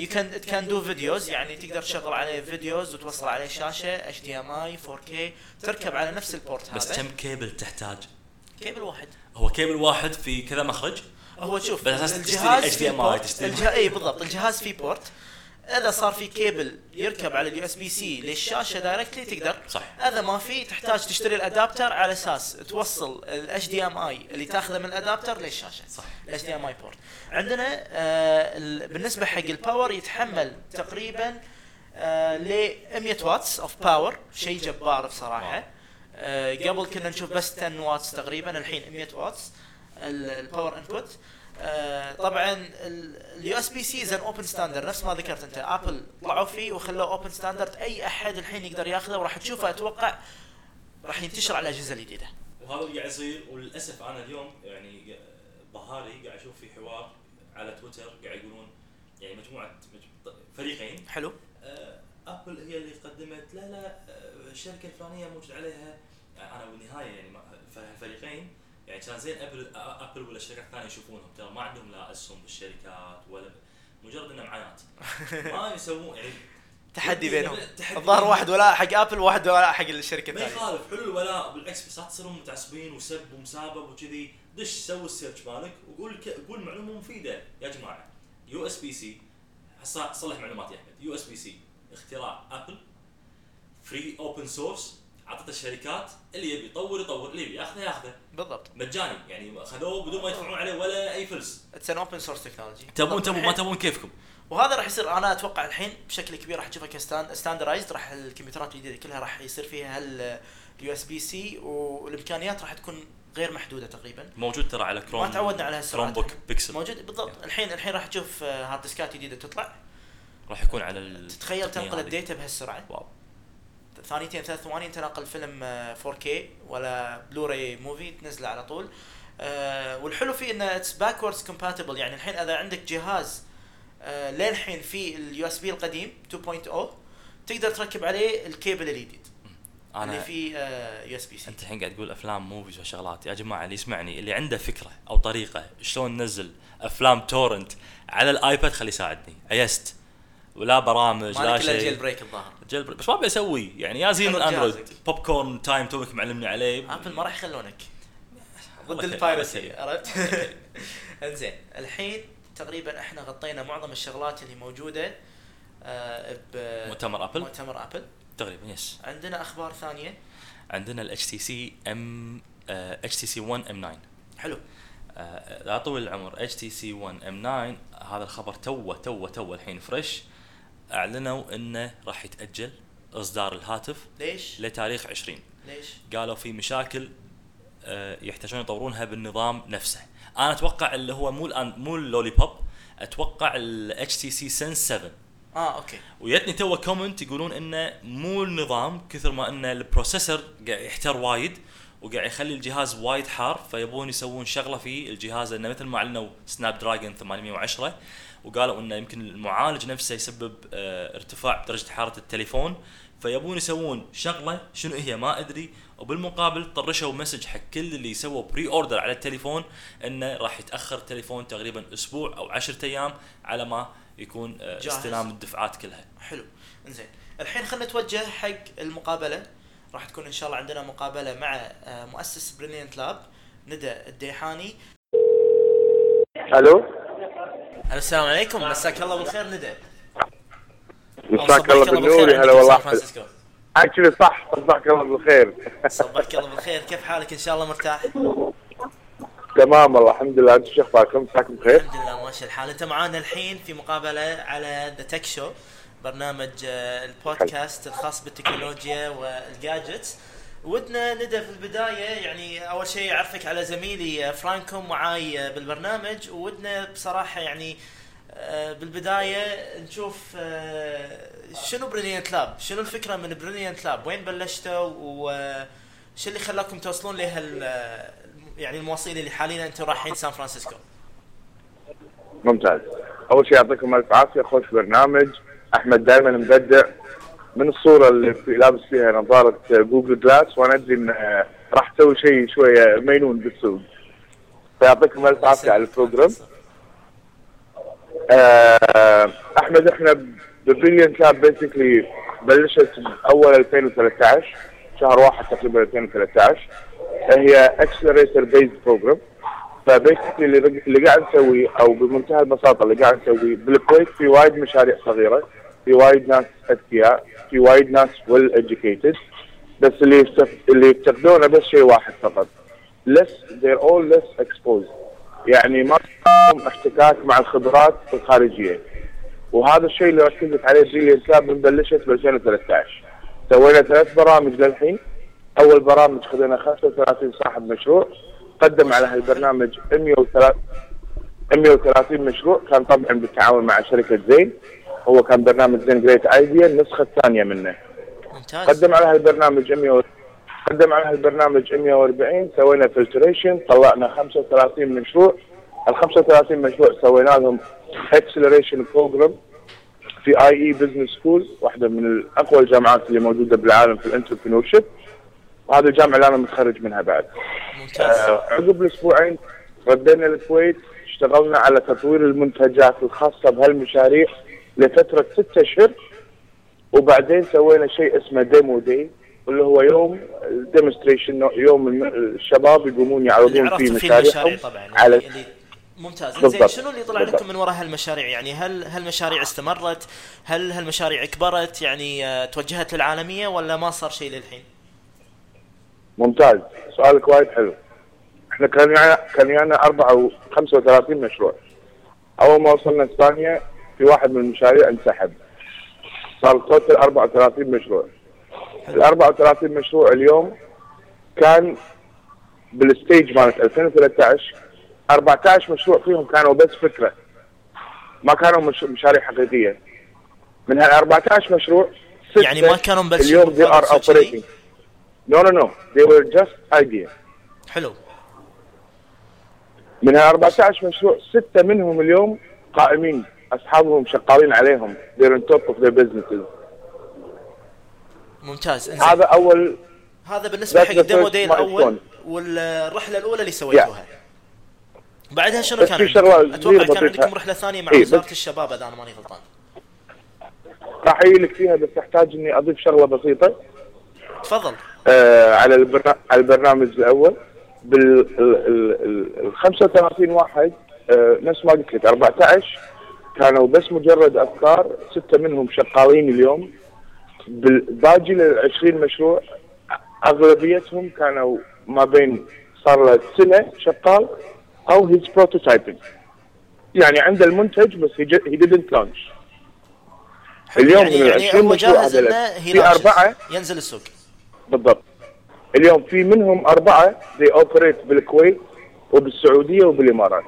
you can can do videos يعني تقدر تشغل عليه فيديوز وتوصل عليه شاشة HDMI 4K تركب على نفس ال port هذا.
بس كم كيبل تحتاج؟
كيبل واحد.
هو كيبل واحد في كذا مخرج.
هو شوف
بس
الجهاز
تشتري
فيه
HDMI
port
تشتري.
الجهاز اي بالضبط الجهاز فيه port إذا صار في كيبل يركب على ال USB-C للشاشة directly تقدر.
صح.
إذا ما في تحتاج تشتري ال adapter على أساس توصل ال HDMI اللي تاخذه من ال
adapter
للشاشة. صح. ال HDMI port عندنا آه ال- بالنسبة حق ال power يتحمل تقريبا آه ل 100 watts of power شيء جبار بصراحة. قبل كنا نشوف بس 10 واتس تقريبا الحين 100 watts ال power input آه طبعا ال USB-C زين open standard نفس ما ذكرت أنت. Apple طلعوا فيه وخلوه open standard أي أحد الحين يقدر ياخذه وراح تشوفه أتوقع راح ينتشر على الاجهزه الجديده
وهذا اللي قاعد يصير وللأسف أنا اليوم يعني ظهاري قاعد أشوف في حوار على تويتر قاعد يقولون يعني مجموعة مج- فريقين.
حلو.
آه، Apple هي اللي قدمت لا لا آه، الشركة الفلانية موجود عليها أنا بالنهاية يعني ما- فالفريقين يعني كان زين Apple Apple ولا الشركات الثانية يشوفونهم. ترى ما عندهم لا اسهم بالشركات ولا مجرد انه معايات ما يسوون يعني
تحدي بينهم. الظاهر. واحد ولاء حق Apple وواحد ولاء حق الشركة
ما
الثانية.
يخالف. حلو الولاء بالعكس بس لا تصيرون متعصبين وسب ومسابب وكذي. دش سوي ال search مالك وقول. قول معلومة مفيدة. يا جماعة USB-C صلح معلومات يا أحمد. USB-C اختراع Apple free open source عطت الشركات اللي يبي يطور يطور اللي يبي ياخذه ياخذه.
بالضبط.
مجاني يعني خذوه بدون ما يدفعون عليه ولا أي فلس
it's an open source technology
تبون تبون ما تبون كيفكم.
وهذا راح يصير أنا أتوقع الحين بشكل كبير راح تشوفه ك standardized راح الكمبيوترات الجديدة كلها راح يصير فيها ال USB-C والإمكانيات راح تكون غير محدودة تقريبا.
موجود ترى على كروم
ما تعودنا على
كروم
هالسرعات
book Pixel
موجود بالضبط. الحين الحين راح تشوف آه، hard ديسكات جديدة تطلع.
راح يكون على
تتخيل تنقل.
ال
data بهالسرعة.
wow.
ثانيتين ثلاث ثواني تنقل فيلم آه، 4K ولا Blu-ray movie تنزله على طول. آه، والحلو فيه انه it's backwards compatible يعني الحين إذا عندك جهاز آه، للحين في ال USB القديم 2.0 تقدر تركب عليه الكيبل الجديد اللي
أنا
فيه آه، USB-C
أنت الحين قاعد تقول أفلام movies وشغلات. يا جماعة اللي يسمعني اللي عنده فكرة أو طريقة شلون ننزل أفلام torrent على ال iPad خليه يساعدني. أيست. ولا برامج لا
ال jail
شيء.
break الظاهر.
jailbreak. بس ما بسوي يعني يا زين Android. Popcorn Time توك معلمني عليه.
Apple ما راح يخلونك. ضد.
ال
piracy عرفت؟ انزين الحين تقريبا إحنا غطينا معظم الشغلات اللي موجودة آه،
مؤتمر Apple
بمؤتمر Apple
تقريبا yes
عندنا أخبار ثانية.
عندنا ال HTC M HTC 1 M 9
حلو.
آه، لا طول العمر. HTC 1 M 9 هذا الخبر توه توه توه الحين fresh. أعلنوا إنه راح يتأجل إصدار الهاتف
ليش؟
لتاريخ 20
ليش؟
قالوا في مشاكل آه، يحتاجون يطورونها بالنظام نفسه. أنا أتوقع اللي هو مو الآن مو ال Lollipop أتوقع ال HTC Sense 7
آه okay.
waiting to comment يقولون إنه مو النظام كثر ما إن ال processor قاعد يحتر وايد وقاعد يخلي الجهاز وايد حار فيبون يسوون شغلة في الجهاز. إنه مثل ما أعلنوا Snapdragon 810 وقالوا إنه يمكن المعالج نفسه يسبب آه، ارتفاع درجة حرارة التليفون فيبون يسوون شغلة شنو هي ما أدري وبالمقابل طرشوا message حق كل اللي سووا pre-order على التليفون إنه راح يتأخر التليفون تقريبا أسبوع أو 10 أيام على ما يكون آه،
جاهز.
استلام الدفعات كلها.
حلو. إنزين. الحين خلينا نتوجه حق المقابلة. راح تكون إن شاء الله عندنا مقابلة مع آه، مؤسس Brilliant Lab ندى الديحاني.
ألو؟
السلام عليكم. مساك الله بالخير ندى.
مساك الله بالنور يا هلا والله. actually صح صبحك الله بالخير.
صبحك الله بالخير. كيف حالك؟ إن شاء الله مرتاح.
تمام والله الحمد لله. أنتم شو أخباركم؟ مساكم بخير؟
الحمد لله ماشي الحال. أنت معانا الحين في مقابلة على The Tech Show برنامج آه، البودكاست الخاص بالتكنولوجيا وال gadgets. ودنا ندى في البداية يعني أول شيء أعرفك على زميلي آه، فرانكو معاي آه، بالبرنامج. ودنا بصراحة يعني آه، بالبداية نشوف شنو Brilliant Lab شنو الفكرة من Brilliant Lab وين بلشتوا؟ وش اللي خلاكم توصلون لهال يعني المواصيل اللي حاليا أنتم رايحين سان فرانسيسكو؟
ممتاز. أول شيء يعطيكم ألف عافية خوش برنامج. أحمد دائما مبدع. من الصورة اللي في لابس فيها نظارة Google Glass وأنا أدري إن آه، راح تسوي شيء شوية مجنون بالسوق. فيعطيكم ألف عافية على ال program. آه، أحمد إحنا ب Brilliant Lab basically بلشت أول 2013 شهر واحد تقريبا 2013 هي accelerator based program ف basically اللي اللي قاعد نسويه أو بمنتهى البساطة اللي قاعد نسويه بالكويت في وايد مشاريع صغيرة. في وايد ناس أذكياء في وايد ناس well educated بس اللي يفتق- اللي يفتقدونه بس شيء واحد فقط. Less they're all less exposed. يعني ما عندهم احتكاك مع الخبرات الخارجية. وهذا الشيء اللي ركزت عليه بريليانت لاب من بلشت ب 2013 سوينا ثلاث برامج للحين. أول برامج خذينا 35 صاحب مشروع. قدم على هالبرنامج 103 130 مشروع. كان طبعا بالتعاون مع شركة زين. هو كان برنامج زين جريت ايديا النسخة الثانية منه.
ممتاز.
قدم على هالبرنامج 100 قدم على هالبرنامج 140 سوينا filtration طلعنا 35 مشروع. ال 35 مشروع سوينا لهم acceleration program في IE Business School واحدة من اقوى الجامعات اللي موجودة بالعالم في ال entrepreneurship وهذه الجامعة اللي أنا متخرج منها بعد.
ممتاز.
آه، عقب الأسبوعين ردينا الكويت اشتغلنا على تطوير المنتجات الخاصة بهالمشاريع. لفترة ستة أشهر وبعدين سوينا شيء اسمه demo day اللي هو يوم ال demonstration يوم الشباب يقومون
اللي
يعرضون فيه مشاريعهم
طبعا يعني
على
اللي ممتاز. زين. شنو اللي طلع
بالضبط.
لكم من وراء هالمشاريع؟ يعني هل هالمشاريع استمرت؟ هل هالمشاريع كبرت؟ يعني آه، توجهت للعالمية ولا ما صار شيء للحين؟
ممتاز. سؤالك وايد حلو. إحنا كان يعني كان يعني 4 35 مشروع. أول ما وصلنا اسبانيا في واحد من المشاريع انسحب. صار توتل 34 مشروع. ال 34 مشروع اليوم كان بالستيج مالت 2013 14 مشروع فيهم كانوا بس فكرة. ما كانوا مش مشاريع حقيقية. من هال 14 مشروع
يعني ما كانوا مبلشين
اليوم
بالضبط كذي؟
operating. No no no. They were just idea.
حلو.
من ال 14 مشروع ستة منهم اليوم قائمين. أصحابهم شغالين عليهم. They're on top of their businesses.
ممتاز. إنزين.
هذا أول
هذا
بالنسبة
حق الديمو
milestone.
الأول والرحلة الأولى اللي سويتوها. بعدها شنو كان
في
عندكم؟
أتوقع
كان. عندكم رحلة ثانية مع
إيه، بس-
وزاره الشباب إذا أنا ماني غلطان.
راح أجيلك فيها بس أحتاج إني أضيف شغلة بسيطة.
تفضل.
آه على البرنا... على البرنامج الأول. بال ال... ال... ال 35 واحد آه نفس ما قلت لك 14 كانوا بس مجرد أفكار ستة منهم شغالين اليوم. بالباقي ال 20 مشروع أغلبيتهم كانوا ما بين صار له سنة شغال أو هيز بروتوتايبنج يعني عنده المنتج بس هي didn't لانش اليوم
يعني
من العشرين
هو
مشروع في. أربعة.
ينزل السوق.
بالضبط. اليوم في منهم أربعة they operate بالكويت وبالسعودية وبالإمارات.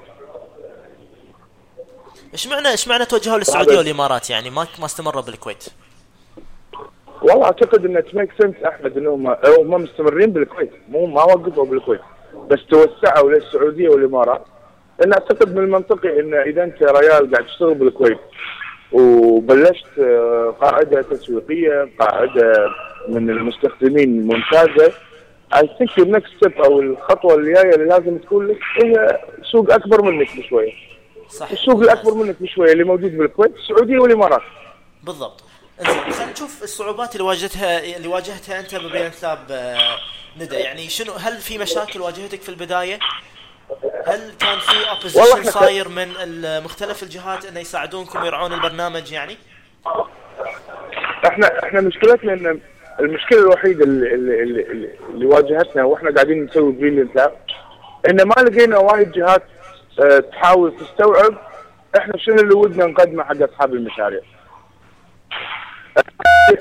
إيش معنى إيش معنى توجهوا
للسعودية
والإمارات يعني؟ ما ما استمروا بالكويت.
والله أعتقد انه it makes sense أحمد انهم هم مستمرين بالكويت. مو ما وقفوا بالكويت. بس توسعوا للسعودية والإمارات. لأن أعتقد من المنطقي إن إذا أنت ريال قاعد تشتغل بالكويت. وبلشت آه، قاعدة تسويقية قاعدة من المستخدمين ممتازة. I think ال next step أو الخطوة الجاية اللي لازم تكون لك هي سوق أكبر منك بشوية.
صح
السوق. الأكبر منك بشوية اللي موجود بالكويت السعوديه والامارات
بالضبط إنزين خلينا نشوف الصعوبات اللي واجهتها اللي واجهتها أنت ببريليانت لاب آه، ندى يعني شنو هل في مشاكل واجهتك في البداية؟ هل كان في
opposition
صاير من مختلف الجهات إنه يساعدونكم ويرعون البرنامج يعني؟
إحنا إحنا مشكلتنا إن المشكلة الوحيدة اللي, اللي, اللي, اللي واجهتنا وإحنا قاعدين نسوي بريليانت لاب إن ما لقينا وايد جهات تحاول تستوعب إحنا شنو اللي ودنا نقدمه حق أصحاب المشاريع.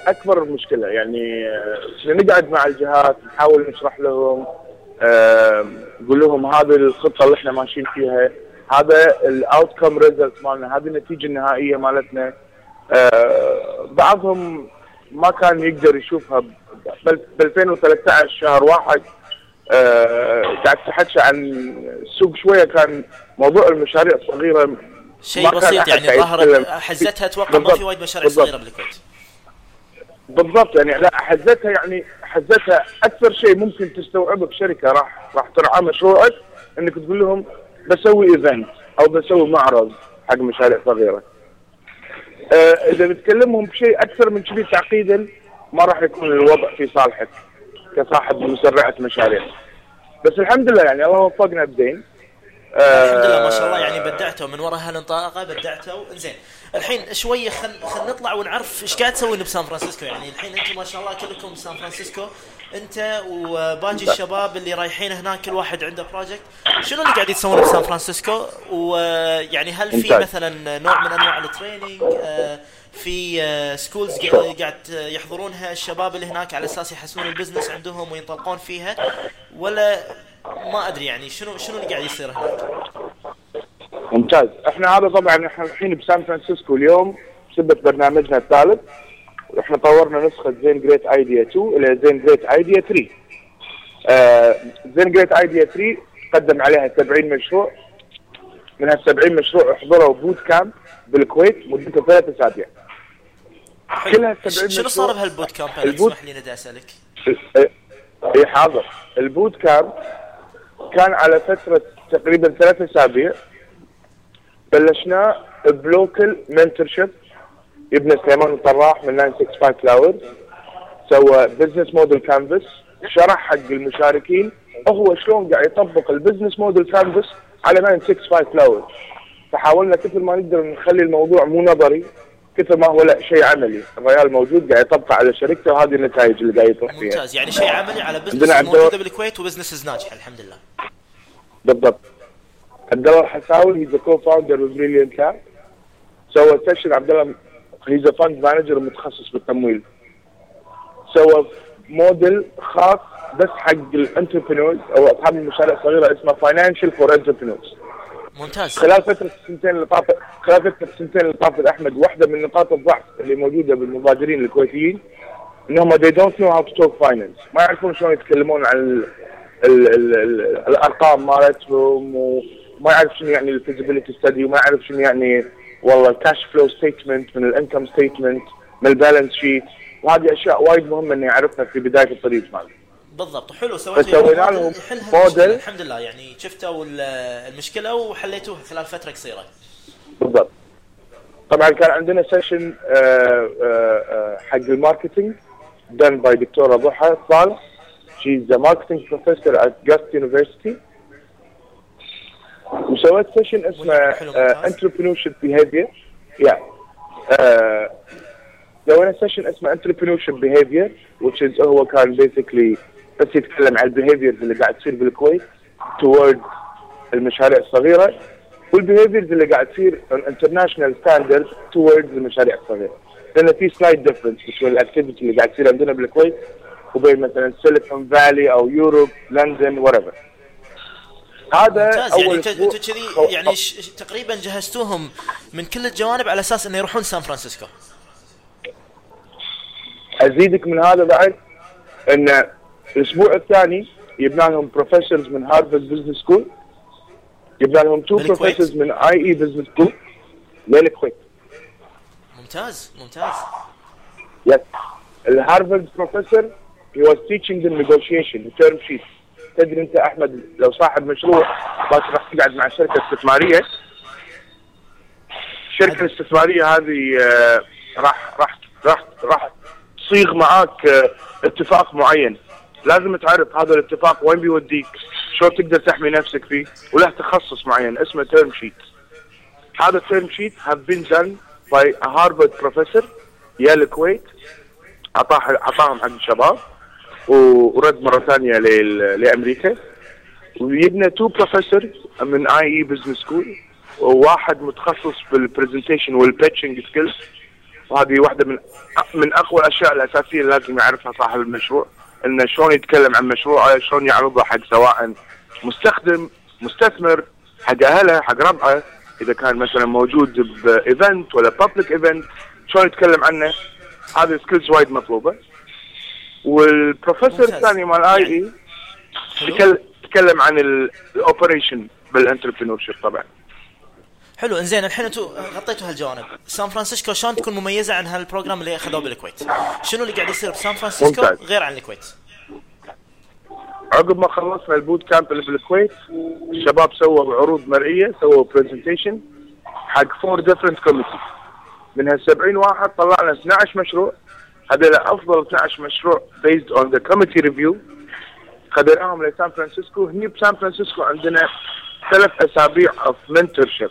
أكبر المشكلة يعني آه نقعد مع الجهات نحاول نشرح لهم آه نقول لهم هذه الخطة اللي إحنا ماشيين فيها هذا ال outcome result مالنا هذه النتيجة النهائية مالتنا آه، بعضهم ما كان يقدر يشوفها ب 2013 شهر واحد آه، قاعد تحكي عن السوق شوية كان موضوع المشاريع الصغيرة
شيء بسيط يعني
قاعد
ظهر
يتكلم.
حزتها أتوقع ما في وايد مشاريع. صغيرة بالكويت
بالضبط يعني لا حزتها يعني حزتها أكثر شيء ممكن تستوعبه بشركة راح راح ترعى مشروعك إنك تقول لهم بسوي إيفنت أو بسوي معرض حق مشاريع صغيرة. آه إذا بتكلمهم بشيء أكثر من كذي تعقيدا ما راح يكون الوضع في صالحك كصاحب مسرعة مشاريع. بس الحمد لله يعني الله وفقنا بدين. آه
الحمد لله ما شاء الله يعني بدعتوا من وراء هالانطلاقة بدعتوا. زين الحين شوية خل خل نطلع ونعرف إيش قاعد تسوي بسان فرانسيسكو. يعني الحين أنتم ما شاء الله كلكم بسان فرانسيسكو. أنت وباقي الشباب اللي رايحين هناك كل واحد عنده project شنو اللي قاعد يسوون بسان فرانسيسكو؟ ويعني هل في. مثلا نوع من أنواع ال training آه، في schools قاعد يحضرونها الشباب اللي هناك على أساس يحسنون ال business عندهم وينطلقون فيها. ولا ما أدري يعني شنو شنو اللي قاعد يصير هناك؟
ممتاز. إحنا هذا طبعا إحنا الحين بسان فرانسيسكو اليوم بسبة برنامجنا الثالث. إحنا طورنا نسخة زين جريت آيديا 2 إلى زين جريت آيديا 3 آه زين جريت آيديا 3 قدم عليها 70 مشروع. من هال 70 مشروع حضروا boot camp بالكويت مدته ثلاث أسابيع. كلها 70
شنو صار. بهالبوت camp؟ ال
boot-
تسمح لي ندى أسألك.
إيه، حاضر. ال boot camp كان على فترة تقريبا ثلاث أسابيع. بلشناه ب local mentorship ابن سليمان الطراح من 965 فلاورز سوى business model canvas شرح حق المشاركين. هو شلون قاعد يطبق ال business model canvas على 965 فلاورز فحاولنا كثر ما نقدر نخلي الموضوع مو نظري. كثر ما هو لا شيء عملي. الرجال موجود قاعد يطبقه على شركته وهذه النتائج اللي قاعد يطرح فيها.
ممتاز. يعني شيء عملي على
business
موجوده بالكويت و businesses ناجحه الحمد لله
بالضبط. عبد الله الحساوي he's co-founder بريليانت لاب سوى session عبد الله he's fund manager متخصص بالتمويل. سوى module خاص بس حق ال entrepreneurs أو أصحاب المشاريع الصغيرة اسمه financial for entrepreneurs
ممتاز.
خلال فترة السنتين اللي طافت خلال فترة السنتين اللي طافت احمد واحدة من نقاط الضعف اللي موجودة بالمبادرين الكويتيين إنهم they don't know how to talk finance. ما يعرفون شلون يتكلمون عن ال ال ال ال الأرقام مالتهم وما يعرف شنو يعني ال feasibility study وما يعرف شنو يعني والله ال cash flow statement من ال income statement من ال balance sheet وهذه أشياء وايد مهمة انه يعرفها في بداية الطريق ماله
بالضبط. حلو سويتوا
فسوينا
يعني
لهم
module. الحمد لله. يعني شفتوا ال- المشكلة وحليتوها خلال فترة قصيرة.
بالضبط. طبعا كان عندنا session حق ال marketing done by دكتورة ضحى صالح she's a marketing professor at Gust University. وسويت session اسمه entrepreneurship behavior. Yeah. uh, سوينا session اسمه entrepreneurship behavior which is هو كان basically بس يتكلم عن ال behaviors اللي قاعد تصير بالكويت toward المشاريع الصغيرة وال behaviors اللي قاعد تصير international standard towards المشاريع الصغيرة. لأن في slight difference بين ال activity اللي قاعد تصير عندنا بالكويت وبين مثلا سيليكون فالي أو Europe لندن wherever هذا
ممتاز. يعني
أول
انت
أسبوع.
أنتوا كذي يعني تقريبا جهزتوهم من كل الجوانب على أساس إنه يروحون سان فرانسيسكو.
أزيدك من هذا بعد إن الأسبوع الثاني جبنا لهم professors من Harvard Business School جبنا لهم
two؟
professors من IE Business School للكويت
ممتاز ممتاز.
Yes. ال Harvard professor he was teaching them negotiation term sheet. تدري أنت أحمد لو صاحب مشروع بس راح تقعد مع شركة استثمارية؟ الشركة الاستثماريه هذه آه، راح راح راح راح تصيغ معاك آه، اتفاق معين. لازم تعرف هذا الاتفاق وين بيوديك شلون تقدر تحمي نفسك فيه وله تخصص معين اسمه term sheet. هذا sheet have been done by a Harvard professor يا الكويت اعطاه أعطاهم حق الشباب ورد مرة ثانية لأمريكا. وجبنا two professor من IE Business School وواحد متخصص بال presentation وال pitching skills وهذه واحدة من من أقوى الأشياء الأساسية اللي لازم يعرفها صاحب المشروع. انه شلون يتكلم عن مشروعه شلون يعرضه حق سواء مستخدم مستثمر حق أهله حق ربعه إذا كان مثلا موجود ب event ولا public event شلون يتكلم عنه؟ هذه skills وايد مطلوبة. والبروفيسور. الثاني مال IE
حلو
تكل- تكلم عن ال operation بال entrepreneurship طبعا.
حلو انزين الحين أنتم غطيتوا هالجوانب. سان فرانسيسكو شلون تكون مميزة عن هال program اللي أخذوه بالكويت؟ شنو اللي قاعد يصير بسان فرانسيسكو. غير عن الكويت؟
عقب ما خلصنا ال boot camp اللي بالكويت الشباب سووا عروض مرئية سووا presentation حق four different committee من هال 70 واحد طلعنا 12 مشروع. هذول أفضل 12 مشروع based on the committee review خذيناهم لسان فرانسيسكو. هني بسان فرانسيسكو عندنا ثلاث أسابيع of mentorship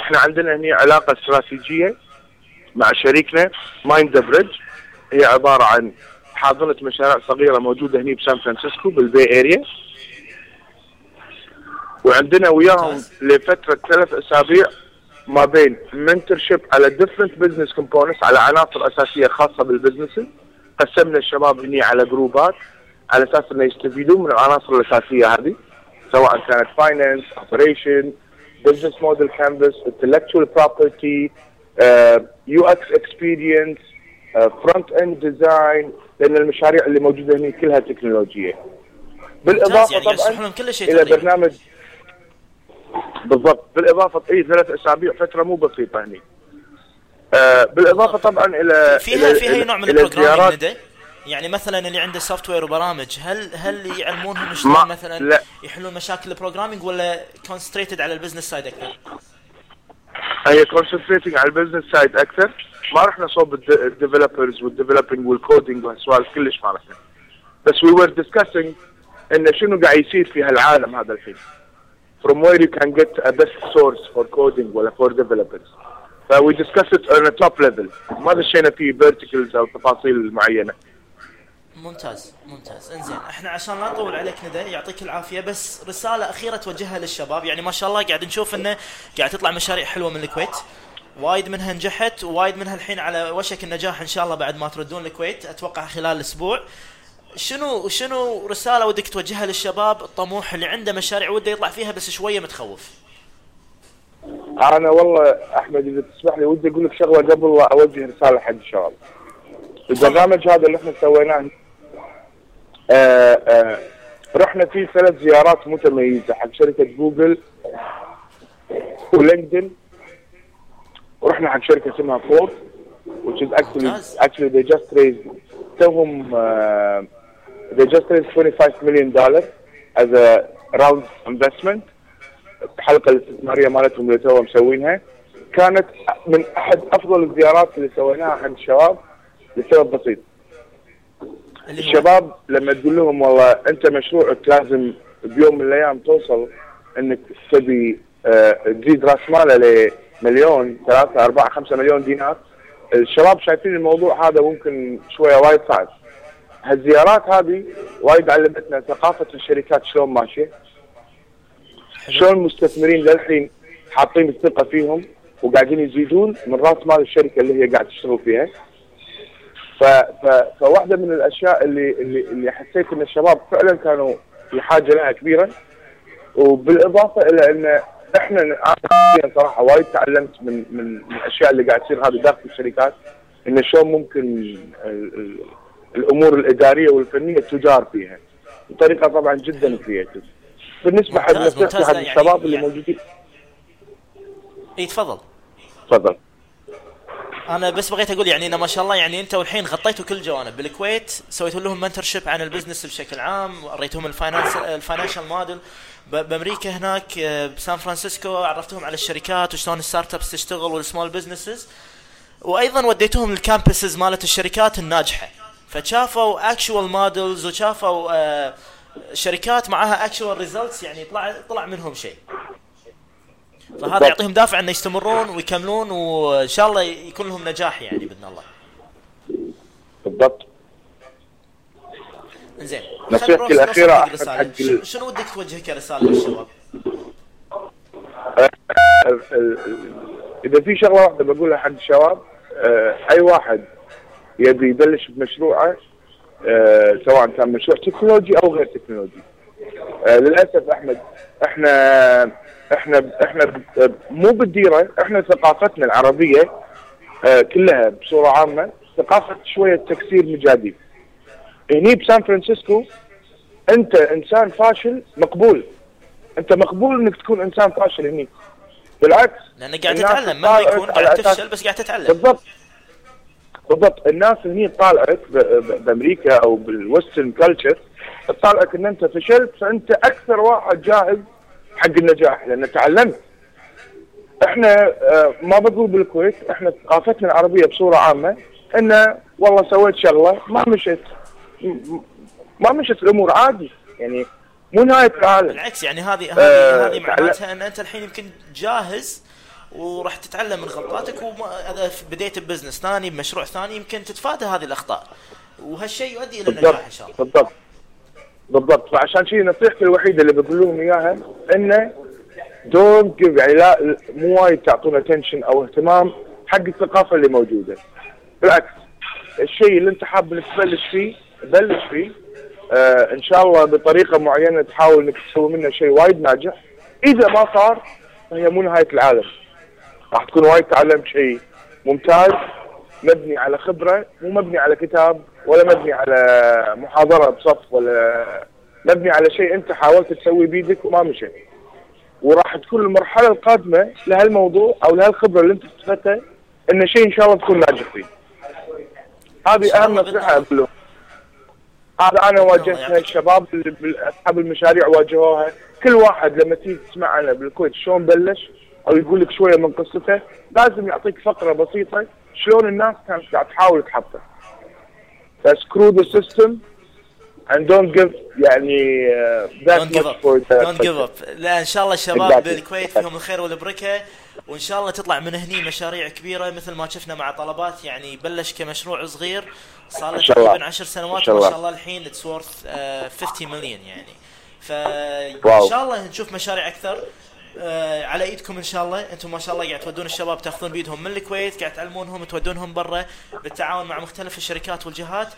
إحنا عندنا هني علاقة استراتيجية مع شريكنا Mind the Bridge هي عبارة عن حاضنة مشاريع صغيرة موجودة هني بسان فرانسيسكو بال Bay Area وعندنا وياهم. لفترة ثلاث أسابيع ما بين mentorship على different business components على عناصر أساسية خاصة بال business قسمنا الشباب هني على groupات على أساس إنه يستفيدون من العناصر الأساسية هذه. سواء كانت finance operation business model canvas intellectual property UX experience front end design لأن المشاريع اللي موجودة هنا كلها
تكنولوجية.
بالإضافة
يعني
طبعا
لهم كل شيء إلى
برنامج بالضبط. بالإضافة إي ثلاث أسابيع فترة مو بسيطة هني. آه بالإضافة طبعا إلى
فيها
إلى-
فيها نوع من
ال
programming يعني مثلا اللي عنده software وبرامج هل هل يعلمونهم شلون مثلا؟
لا.
يحلون مشاكل ال programming ولا concentrated على ال business side أكثر؟
هي concentrating على ال business side أكثر. ما رحنا صوب ال developers وال developing وال coding وهالسوالف كلش ما رحنا. بس we were discussing انه شنو قاعد يصير في هالعالم هذا الحين. From where you can get a best source for coding ولا for developers. ف we discuss it on a top level. ما دشينا في verticals أو تفاصيل معينة.
ممتاز ممتاز. انزين إحنا عشان لا نطول عليك ندى يعطيك العافية. بس رسالة أخيرة توجهها للشباب. يعني ما شاء الله قاعد نشوف إنه قاعد تطلع مشاريع حلوة من الكويت. وايد منها نجحت ووايد منها الحين على وشك النجاح إن شاء الله بعد ما تردون الكويت. أتوقع خلال أسبوع. شنو شنو رسالة ودك توجهها للشباب؟ الطموح اللي عنده مشاريع وده يطلع فيها بس شوية متخوف.
أنا والله أحمد إذا تسمح لي ودي أقول لك شغلة قبل لا أوجه رسالة حق الشباب. البرنامج هذا اللي إحنا سويناه آه آه رحنا فيه ثلاث زيارات متميزة حق شركة جوجل ولينكدين. ورحنا حق شركة اسمها فورد which is actually actually they just raised توهم uh, they just raised 25 million dollars as a round investment. الحلقة الاستثمارية مالتهم اللي توهم مسوينها. كانت من احد أفضل الزيارات اللي سويناها حق الشباب. لسبب بسيط. الشباب لما تقول لهم والله أنت مشروعك لازم بيوم من الأيام توصل إنك تبي آه، تزيد رأس ماله لمليون ثلاثة أربعة خمسة مليون دينار الشباب شايفين الموضوع هذا ممكن شوية وايد صعب. هالزيارات هذه وايد علمتنا ثقافة الشركات شلون ماشية شلون المستثمرين للحين حاطين الثقة فيهم وقاعدين يزيدون من رأس مال الشركة اللي هي قاعد تشتغل فيها. فواحدة من الأشياء اللي اللي اللي حسيت إن الشباب فعلا كانوا في حاجة لها كبيرة. وبالإضافة إلى إن إحنا أنا صراحة وايد تعلمت من من الأشياء اللي قاعد تصير هذه داخل الشركات إن شلون ممكن ال... ال... الأمور الإدارية والفنية تجار فيها. بطريقة طبعا جدا creative بالنسبة حق
يعني-
الشباب اللي
يعني-
موجودين.
اي تفضل.
تفضل.
أنا بس بغيت أقول يعني انه ما شاء الله يعني أنتوا الحين غطيتوا كل الجوانب بالكويت سويتوا لهم mentorship عن ال business بشكل عام وريتهم ال finance ال financial model بأمريكا هناك آه، بسان فرانسيسكو عرفتهم على الشركات وشلون ال startups تشتغل وال small businesses وأيضا وديتوهم ال campuses مالت الشركات الناجحة. فشافوا actual models وشافوا آه، شركات معاها actual results يعني طلع طلع منهم شيء. فهذا يعطيهم دافع إنه يستمرون ويكملون وإن شاء الله يكون لهم نجاح يعني بإذن الله.
بالضبط
زين
نصيحتي الأخيرة أحمد
رسالة.
حق
شنو- ودك توجه كرساله للشباب؟
ال- إذا في شغلة واحدة بقولها حق الشباب آه، أي واحد يبي يبلش بمشروعه آه، سواء كان مشروع تكنولوجي أو غير تكنولوجي للأسف أحمد إحنا إحنا إحنا ب- مو بالديرة إحنا ثقافتنا العربية آه، كلها بصورة عامة ثقافة شوية تكسير مجاديف. هني بسان فرانسيسكو انت انسان فاشل مقبول. انت مقبول انك تكون انسان فاشل هني. بالعكس
لأنه قاعد تتعلم
تطالعك
يكون قاعد تفشل بس قاعد تتعلم.
بالضبط. بالضبط. الناس ب- ب- بأمريكا أو بال Western culture تطالعك إن أنت فشلت فأنت أكثر واحد جاهز حق النجاح لأن تعلمت. إحنا آه، ما بقول بالكويت إحنا ثقافتنا العربية بصورة عامة انه والله سويت شغلة ما مشت ما مشت الأمور عادي. يعني مو نهاية العالم.
بالعكس يعني هذه
آه،
هذه هذه
تعلم-
معناتها إن أنت الحين يمكن جاهز وراح تتعلم من غلطاتك واذا بديت ب business ثاني بمشروع ثاني يمكن تتفادى هذه الأخطاء. وهالشيء يؤدي
إلى
النجاح إن شاء الله.
بالضبط. بالضبط. فعشان شيء نصيحتي الوحيدة اللي بقول لهم إياها إنه don't give يعني لا مو وايد تعطون attention أو اهتمام حق الثقافة اللي موجودة. بالعكس الشيء اللي أنت حاب إنك تبلش فيه بلش فيه. آه إن شاء الله بطريقة معينة تحاول إنك تسوي منه شيء وايد ناجح. إذا ما صار فهي مو نهاية العالم. راح تكون وايد تعلمت شيء ممتاز مبني على خبرة مو مبني على كتاب. ولا مبني على محاضرة بصف ولا مبني على شيء انت حاولت تسويه بيدك وما مشى وراح تكون المرحلة القادمة لهالموضوع أو لهالخبرة اللي انت استفدتها إن شيء إن شاء الله تكون ناجح فيه. هذه أهم
نصيحة.
أقول لهم. هذا
أنا
واجهتها
يعطيك.
الشباب أصحاب المشاريع واجهوها. كل واحد لما تيجي تسمع عنه بالكويت شلون بلش؟ أو يقول لك شوية من قصته لازم يعطيك فقرة بسيطة شلون الناس كانت قاعد تحاول تحطه. فسكرو ذا سيستم and don't give يعني that
دونت جيف
much
اب
for
دونت جيف اب لا إن شاء الله الشباب
Exactly.
بالكويت فيهم الخير والبركة وإن شاء الله تطلع من هني مشاريع كبيرة مثل ما شفنا مع طلبات يعني بلش كمشروع صغير صار له. تقريبا 10 سنوات
شاء
ما
الله.
شاء الله الحين اتس وورث 50 مليون يعني فان. شاء الله نشوف مشاريع أكثر على ايدكم ان شاء الله. أنتم ما شاء الله قاعد تودون الشباب تاخذون بيدهم من الكويت قاعد تعلمونهم تودونهم برا بالتعاون مع مختلف الشركات والجهات.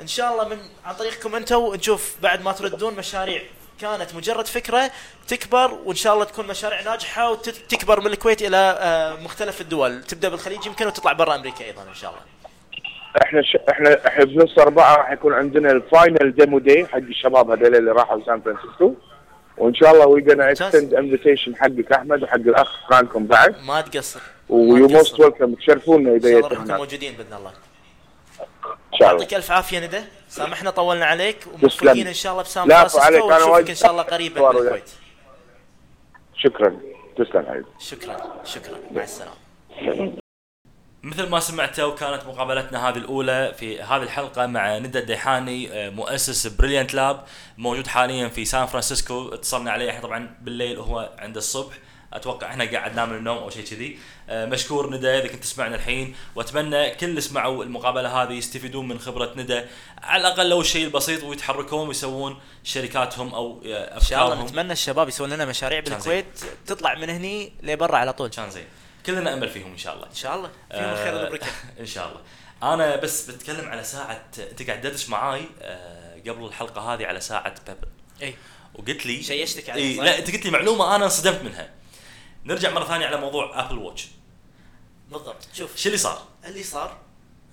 ان شاء الله من عن طريقكم أنتم نشوف بعد ما تردون مشاريع كانت مجرد فكرة تكبر وإن شاء الله تكون مشاريع ناجحة وتكبر من الكويت إلى آه مختلف الدول. تبدأ بالخليج يمكن وتطلع برا أمريكا أيضا إن شاء الله.
إحنا ش... إحنا إحنا بنص أربعة راح يكون عندنا ال final demo day حق الشباب هذول اللي راحوا سان فرانسيسكو. وإن شاء الله we're
gonna.
extend invitation حقك أحمد وحق الأخ فرانكم بعد.
ما تقصر.
ويو موست. ويلكم تشرفونا
إن
اذا
شاء الله موجودين بإذن الله.
إن شاء الله.
يعطيك ألف عافية ندى. سامحنا طولنا عليك.
تسلم.
إن شاء الله فرانسيسكو
عليك،
ونشوفك
وايد
إن شاء الله قريبا بالكويت.
شكرا. تسلم حبيبي
شكرا شكرا. مع السلامة.
مثل ما سمعتوا كانت مقابلتنا هذه الأولى في هذه الحلقة مع ندى الديحاني آه، مؤسس بريليانت لاب موجود حاليا في سان فرانسيسكو. اتصلنا عليه إحنا طبعا بالليل وهو عند الصبح. أتوقع إحنا قاعد نام من النوم أو شيء كذي. آه، مشكور ندى إذا كنت تسمعنا الحين. وأتمنى كل اللي سمعوا المقابلة هذه يستفيدون من خبرة ندى. على الأقل لو الشيء البسيط ويتحركون ويسوون شركاتهم أو آه،
إن شاء الله
أفكارهم.
نتمنى الشباب يسوون لنا مشاريع بالكويت تطلع من هني لبرا على طول.
كان زين. كلنا أمل فيهم إن شاء الله.
إن شاء الله. فيهم الخير
آه،
والبركه
إن شاء الله. أنا بس بتكلم على ساعة أنت قاعد تدردش معاي آه، قبل الحلقة هذه على ساعة بيبل
إي.
وقلت لي
شيشتك عليه،
إيه؟ لا أنت قلت لي معلومة أنا انصدمت منها. نرجع مرة ثانية على موضوع Apple Watch
بالضبط. شوف.
شو اللي صار؟
اللي صار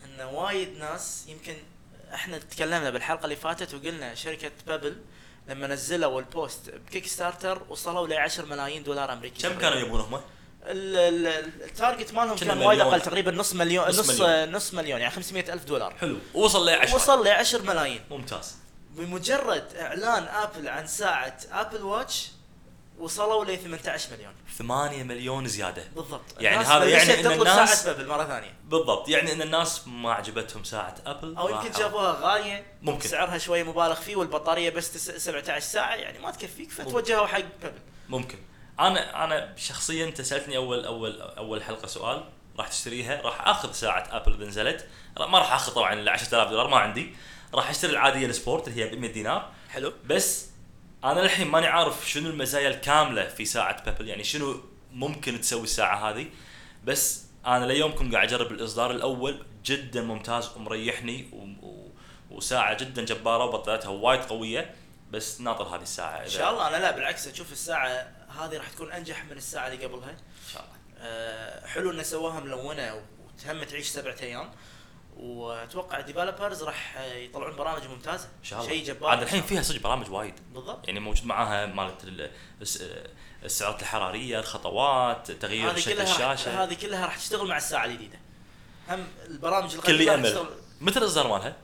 إن وايد ناس يمكن إحنا تكلمنا بالحلقة اللي فاتت وقلنا شركة Pebble لما نزلوا ال post ب Kickstarter وصلوا ل 10 ملايين دولار أمريكي
كم كانوا يبون هم؟
ال- ال- ال target
مالهم
كان وايد. أقل تقريبا نص مليون
نص
نص
مليون.
نص مليون يعني 500 ألف دولار.
حلو. وصل ل 10
وصل ل 10 ملايين.
ممتاز.
بمجرد إعلان Apple عن ساعة Apple Watch وصلوا ل 18 مليون.
8 مليون زيادة.
بالضبط.
يعني هذا يعني إن
تطلب
الناس
ساعة Pebble مرة ثانية.
بالضبط. يعني إن الناس ما عجبتهم ساعة Apple
أو يمكن جابوها غالية
ممكن.
سعرها شوي مبالغ فيه والبطارية بس تس- 17 ساعة يعني ما تكفيك فتوجهوا حق Pebble
ممكن. أنا أنا شخصيا أنت سألتني أول أول أول حلقة سؤال راح تشتريها راح آخذ ساعة Apple إذا نزلت. ما راح آخذ طبعا ال 10000 دولار ما عندي. راح أشتري العادية ال Sport اللي هي ب 100 دينار.
حلو.
بس أنا للحين ماني عارف شنو المزايا الكاملة في ساعة Pebble يعني شنو ممكن تسوي الساعة هذه. بس أنا ليومكم قاعد أجرب الإصدار الأول جدا ممتاز ومريحني و... و... وساعة جدا جبارة وبطاريتها وايد قوية. بس ناطر هذه الساعة
إن شاء الله أنا لا بالعكس أشوف الساعة هذه راح تكون أنجح من الساعة اللي قبلها.
إن شاء الله.
أه حلو إن سواها ملونة وتهم تعيش سبعة أيام. وأتوقع ال developers راح يطلعون برامج ممتازة.
إن شاء الله.
شيء جبار.
عاد الحين فيها صدق برامج وايد.
بالضبط.
يعني موجود معاها مالت ال- الس- السعرات الحرارية الخطوات تغيير شكل
الشاشة. هذه كلها راح تشتغل مع الساعة الجديدة. هم البرامج القديمة راح أمل.
متى الاصدار مالها؟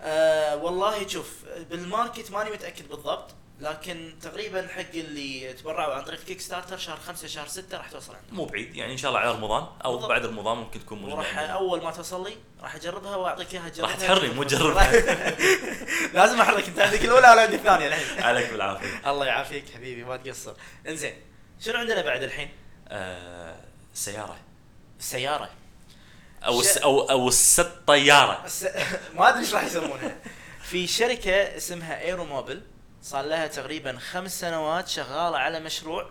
آه والله شوف بال market ماني متأكد بالضبط. لكن تقريبا حق اللي تبرعوا عن طريق Kickstarter شهر خمسة شهر ستة راح توصل عندهم.
مو بعيد يعني إن شاء الله على رمضان أو
بالضبط.
بعد رمضان ممكن تكون موجودة
وراح. أول ما توصل لي راح أجربها وأعطيك إياها تجربها
راح تحرني مو تجربها
لازم أحرك أنت عندك الأولى ولا عندي الثانية الحين؟
عليك بالعافية.
الله يعافيك حبيبي ما تقصر. إنزين شنو عندنا بعد الحين؟
آه سيارة.
السياره
أو
ش-
أو أو الست
طيارة. ما أدري إيش راح يسمونها. في شركة اسمها AeroMobil صار لها تقريبا خمس سنوات شغالة على مشروع.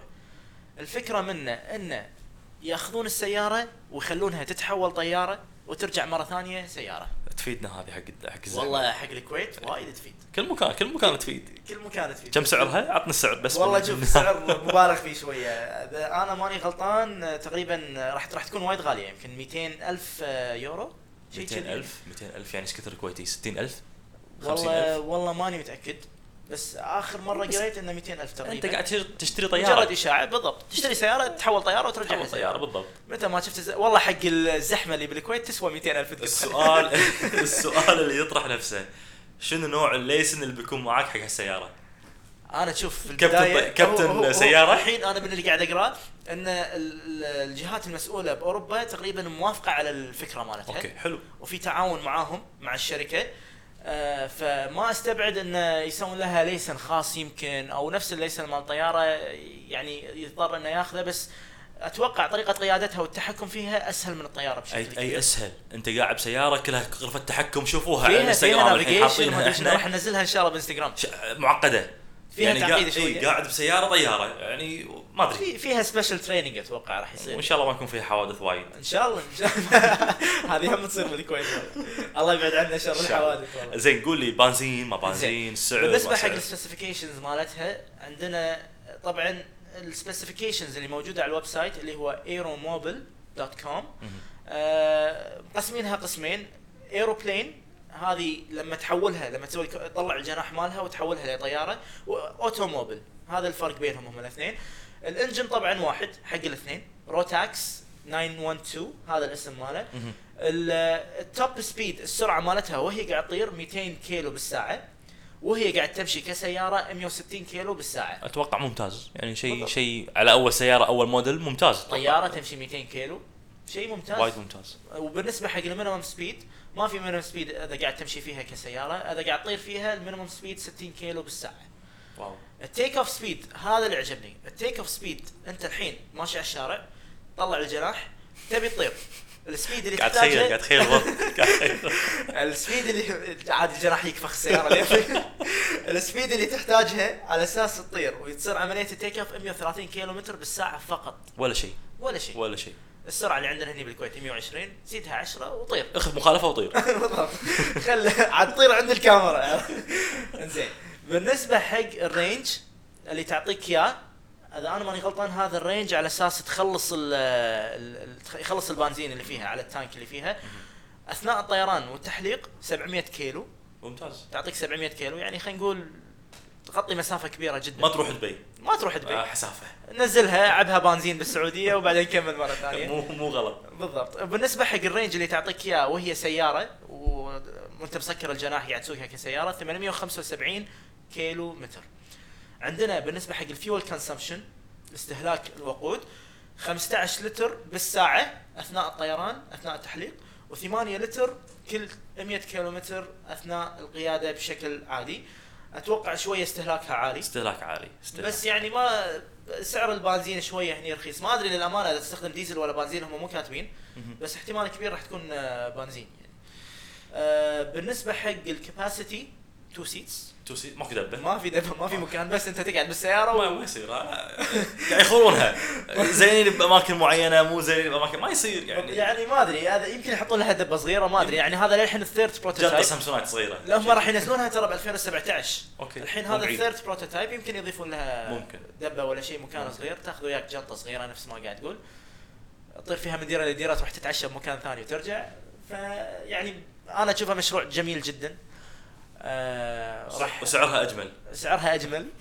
الفكرة منه انه يأخذون السيارة ويخلونها تتحول طيارة وترجع مرة ثانية سيارة.
تفيدنا هذه حق حق.
والله حق الكويت وايد تفيد.
كل مكان كل مكان تفيد.
كل مكان تفيد.
كم سعرها؟ عطنا السعر بس
والله شوف السعر مبالغ فيه شوية. أنا ماني غلطان تقريبا راح راح تكون وايد غالية يمكن 200 ألف يورو. شيء كذي.
200000 200000 يعني إيش كثر كويتي؟ 60000
والله
50000
والله ماني متأكد. بس آخر
مرة
قريت إنه 200 ألف تقريبا.
أنت قاعد تشتري- تشتري
مجرد
طياره
إشاعة بالضبط. تشتري سيارة تحول طيارة وترجع
تحول طيارة
سياره
بالضبط.
متى ما شفت. والله حق الزحمة اللي بالكويت تسوى 200 ألف
السؤال السؤال اللي يطرح نفسه شنو نوع ال license اللي بيكون معاك حق هالسيارة؟
أنا أشوف في
كابتن-
البداية
كابتن
هو- هو- هو
سيارة؟
الحين أنا من اللي قاعد أقرأه إن ال- ال- الجهات المسؤولة بأوروبا تقريبا موافقة على الفكرة مالتها.
أوكي حلو.
وفي تعاون معاهم مع الشركة. فما استبعد انه يسوون لها license خاص يمكن أو نفس ال license مال الطياره يعني يضطر أنه ياخذه بس أتوقع طريقة قيادتها والتحكم فيها أسهل من الطيارة بشكل
اي
كبير.
اي أسهل. أنت قاعد بسياره كلها غرفة تحكم شوفوها. على الإنستغرام الحين حاطينها.
راح
إحنا
ننزلها إن شاء الله بإنستغرام.
ش- معقدة.
فيها
يعني
تعقيد
قاعد
شوية.
إيه قاعد بسيارة طيارة يعني ما أدري.
في فيها special training أتوقع راح يصير.
وإن شاء الله ما يكون فيها حوادث وايد.
إن شاء الله إن شاء الله. هذه هم تصير بالكويت الله يبعد عنا شر. الحوادث والله.
زين قول لي بنزين ما بنزين سعر بالنسبة
حق. السبيسيفيكيشنز مالتها عندنا طبعا ال specifications اللي موجودة على ال website اللي هو aeromobile.com آه مقسمينها قسمين. Airplane هذه لما تحولها لما تسوي تطلع الجناح مالها وتحولها لطيارة و automobile هذا الفرق بينهم هم الاثنين. ال engine طبعا واحد حق الاثنين. Rotax 912 هذا الاسم ماله. ال top speed السرعة مالتها وهي قاعد تطير 200 كيلو بالساعة. وهي قاعد تمشي كسيارة 160 كيلو بالساعة.
أتوقع ممتاز. يعني شيء. شيء على أول سيارة أول موديل ممتاز.
طيارة تمشي 200 كيلو. شيء ممتاز.
وايد ممتاز.
وبالنسبة حق ال minimum speed ما في minimum speed إذا قاعد تمشي فيها كسيارة إذا قاعد تطير فيها ال minimum speed 60 كيلو بالساعة.
wow.
ال take off speed هذا اللي عجبني. ال take off speed أنت الحين ماشي على الشارع طلع الجناح تبي تطير. ال speed اللي
قاعد تخيل قاعد تخيل ضبط قاعد تخيل.
ال speed اللي عاد الجناح يكفخ السيارة؟ ال speed اللي تحتاجها على أساس تطير وتصير عمليه ال take off 130 كيلو متر بالساعة فقط.
ولا شيء.
ولا شيء.
ولا شيء.
السرعة اللي عندنا هنا بالكويت 120 زيدها 10 وطير.
اخذ مخالفة وطير.
بالضبط خل عاد طير عند الكاميرا. إنزين. بالنسبة حق ال range اللي تعطيك إياه إذا أنا ماني غلطان هذا ال range على أساس تخلص ال ال- ال- يخلص البنزين اللي فيها على ال tank اللي فيها. أثناء الطيران والتحليق 700 كيلو.
ممتاز.
تعطيك 700 كيلو يعني خلينا نقول تغطي مسافة كبيرة جدا.
ما تروح دبي.
ما تروح دبي
آه، حسافة.
نزلها عبها بنزين بالسعودية وبعدين كمل مرة ثانية.
مو مو غلط.
بالضبط. بالنسبة حق ال range اللي تعطيك إياه وهي سيارة وأنت مسكر الجناح قاعد تسوقها كسيارة 875 كيلو متر عندنا بالنسبة حق ال fuel consumption استهلاك الوقود 15 لتر بالساعة أثناء الطيران أثناء التحليق و8 لتر كل 100 كيلو متر أثناء القيادة بشكل عادي. أتوقع شوية استهلاكها عالي
استهلاك عالي استهلاك.
بس يعني ما سعر البنزين شوية هني رخيص ما أدري للأمانة إذا تستخدم ديزل ولا بنزين هم مو كاتبين. بس احتمال كبير راح تكون آه، بنزين يعني آه، بالنسبة حق ال capacity two
seats two seats ماكو دبة.
ما في دفع ما في مكان بس انت تقعد بالسيارة
ما
و...
ما يصير آه. قاعد يخورونها زينين بأماكن معينة مو زينين بأماكن ما يصير يعني.
يعني ما أدري هذا يمكن يحطون لها دبة صغيرة ما أدري. يعني هذا للحين ال
third
prototype
Samsonite صغيرة.
لا هم راح ينزلونها ترى ب 2017
okay
الحين هذا.
ال
third prototype يمكن يضيفون لها
ممكن.
دبة ولا شيء مكان صغير. تاخذ وياك جنطه صغيرة نفس ما قاعد تقول. تطير فيها من ديرة لديرة تروح تتعشى بمكان ثاني وترجع. فيعني أنا اشوفها مشروع جميل جدا. آه راح
وسعرها أجمل.
سعرها أجمل.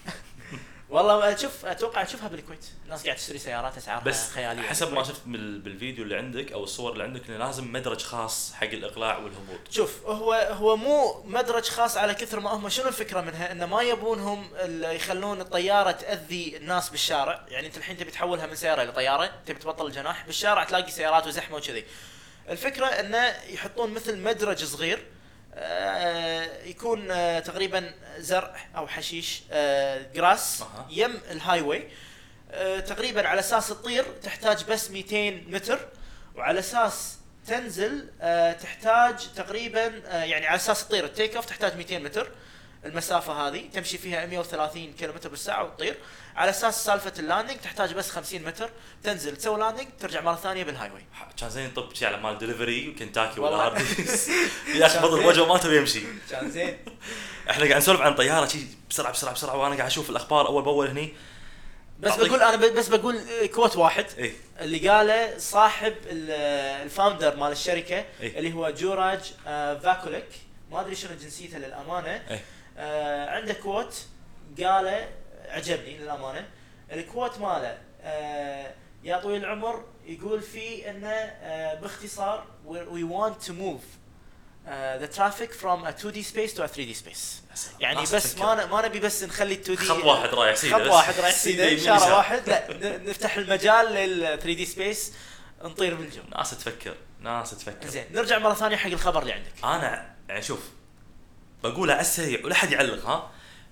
والله شوف أتوقع تشوفها بالكويت. الناس قاعد تشتري سيارات أسعارها
بس
خيالية.
حسب ما. شفت بال- بالفيديو اللي عندك أو الصور اللي عندك إنه لازم مدرج خاص حق الإقلاع والهبوط.
شوف هو هو مو مدرج خاص على كثر ما هم شنو الفكرة منها؟ إنه ما يبونهم يخلون الطيارة تأذي الناس بالشارع. يعني أنت الحين تبي تحولها من سيارة لطياره تبي تبطل الجناح بالشارع تلاقي سيارات وزحمة وكذي. الفكرة إنه يحطون مثل مدرج صغير يكون آه، تقريبا زرع أو حشيش آه، grass
أها.
يم ال highway آه، تقريبا على أساس تطير تحتاج بس 200 متر وعلى أساس تنزل آه، تحتاج تقريبا آه، يعني على أساس تطير ال take off تحتاج 200 متر المسافة هذه تمشي فيها 130 كيلو متر بالساعة وتطير على أساس سالفة ال landing تحتاج بس 50 متر. تنزل تسوي landing ترجع مرة ثانية بال highway
كان زين طب شي على مال دليفري وكنتاكي ولا. هارديز ياخبط الوجه مالته ويمشي
كان زين.
إحنا قاعد نسولف عن طيارة شي بسرعة بسرعة بسرعة وأنا قاعد أشوف الأخبار أول بأول هني.
بس بقول أنا بس بقول quote واحد.
اي
اللي قاله صاحب ال- ال founder مال الشركة
إيه.
اللي هو جوراج آه، فاكوليك. ما أدري شنو جنسيته للأمانة.
اي
آه، عنده quote قاله عجبني للأمانة ال quote ماله آه، يا طويل العمر يقول فيه إنه آه، باختصار we want to move the traffic from a 2D space to a 3D space يعني بس. ما ن- ما نبي بس نخلي 2D
خط واحد رايح سيدة
خط. واحد رايح
سيدة
شارع. واحد لا نفتح المجال لل 3D space نطير بالجو
ناس تفكر ناس تفكر
زين نرجع مرة ثانية حق الخبر اللي عندك
أنا يعني شوف بقولها على السريع ولا حد يعلق ها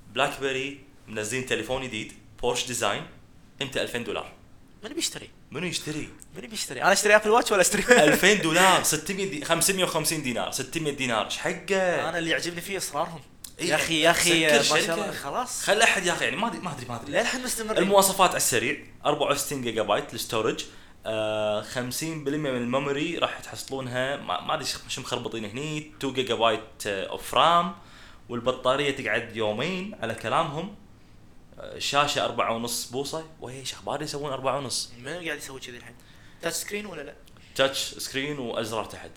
بلاك بيري منزلين تليفون جديد Porsche Design قيمته 2000 دولار
من بيشتري؟
منو يشتري؟
من بيشتري؟ أنا اشتري Apple Watch ولا اشتري
2000 دولار 600 دي 550 دينار 600 دينار إيش حقه؟
أنا اللي يعجبني فيه إصرارهم
إيه،
يا أخي يا
أخي
ما شاء. الله خلاص
خلي أحد يا أخي يعني ما ادري ما ادري ما أدري
للحين مستمرين
المواصفات على السريع 64 gigabyte ال storage آه 50% من ال memory راح تحصلونها ما أدري شو- شو مخربطين هني 2 gigabyte of RAM والبطارية تقعد يومين على كلامهم شاشة 4.5 بوصة. وايش أخبار يسوون 4.5
من قاعد يسوي كذي الحين؟ touch screen ولا لا؟
touch screen وأزرار تحت.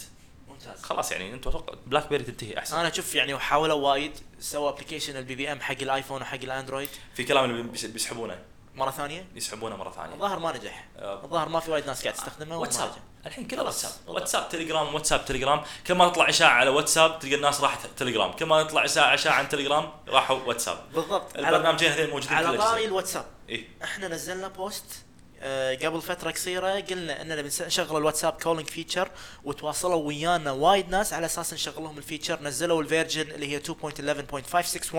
ممتاز.
خلاص يعني انت أتوقع بلاك بيري تنتهي أحسن.
أنا أشوف يعني حاولوا وايد سووا application ال BBM حق الايفون وحق الاندرويد
في كلام بيسحبونه.
مرة ثانية؟
يسحبونه مرة ثانية.
الظاهر ما نجح.
آه.
الظاهر ما في وايد ناس قاعد تستخدمه
واتساب. الحين كله. واتساب. واتساب تليجرام واتساب تليجرام. كل ما تطلع إشاعة على واتساب تلقى الناس راحت تليجرام. كل ما يطلع إشاعة عن تليجرام راحوا واتساب.
بالضبط.
البرنامجين هذين موجودين
على طاري. الواتساب.
اي
إحنا نزلنا post آه، قبل فترة قصيرة قلنا إننا بنشغل ال WhatsApp calling feature وتواصلوا ويانا وايد ناس على أساس نشغل لهم ال feature. نزلوا ال version اللي هي 2.11.561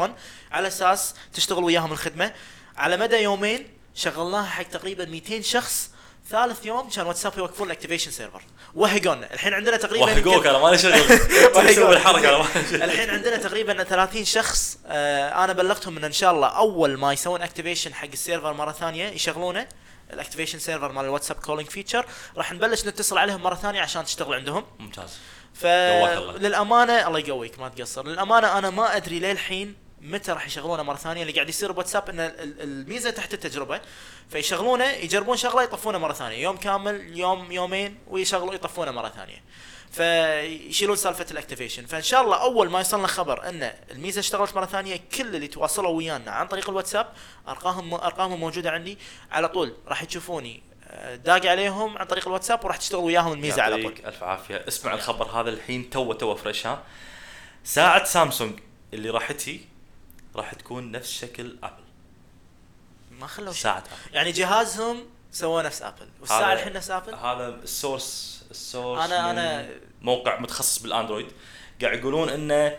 على أساس تشتغل وياهم الخدمة. على مدى يومين شغلناها حق تقريبا 200 شخص ثالث يوم كان واتساب يوقفون ال activation server. وهقونا الحين عندنا تقريبا
وهقوك أنا مالي شغل. تسوي الحركه أنا.
الحين عندنا تقريبا 30 شخص آه أنا بلغتهم إن إن شاء الله أول ما يسوون activation حق ال server مرة ثانية يشغلونه ال activation server مال ال WhatsApp calling feature راح نبلش نتصل عليهم مرة ثانية عشان تشتغل عندهم.
ممتاز.
فللامانه الله يقويك ما تقصر. للأمانة أنا ما أدري للحين متى راح يشغلونه مرة ثانية؟ اللي قاعد يصير بواتساب إن ال- ال- الميزة تحت التجربة فيشغلونه يجربون شغلة يطفونه مرة ثانية. يوم كامل يوم يومين ويشغلوا يطفونه مرة ثانية. فيشيلون سالفة الأكتيفيشن. فإن شاء الله أول ما يوصلنا خبر إن الميزة اشتغلت مرة ثانية كل اللي تواصلوا ويانا عن طريق الواتساب أرقامهم أرقامهم موجودة عندي. على طول راح تشوفوني آه، داق عليهم عن طريق الواتساب وراح تشتغل وياهم الميزة على طول.
ألف عافية. اسمع الخبر هذا الحين تو تو fresh ها ساعة سامسونج اللي راح تجي راح تكون نفس شكل ابل
ما خلوا شيء.
ساعة ابل
يعني جهازهم سوى نفس ابل
والساعة
الحين نفس ابل
هذا ال source
ال source
من
أنا-
موقع متخصص بالأندرويد. قاعد يقولون انه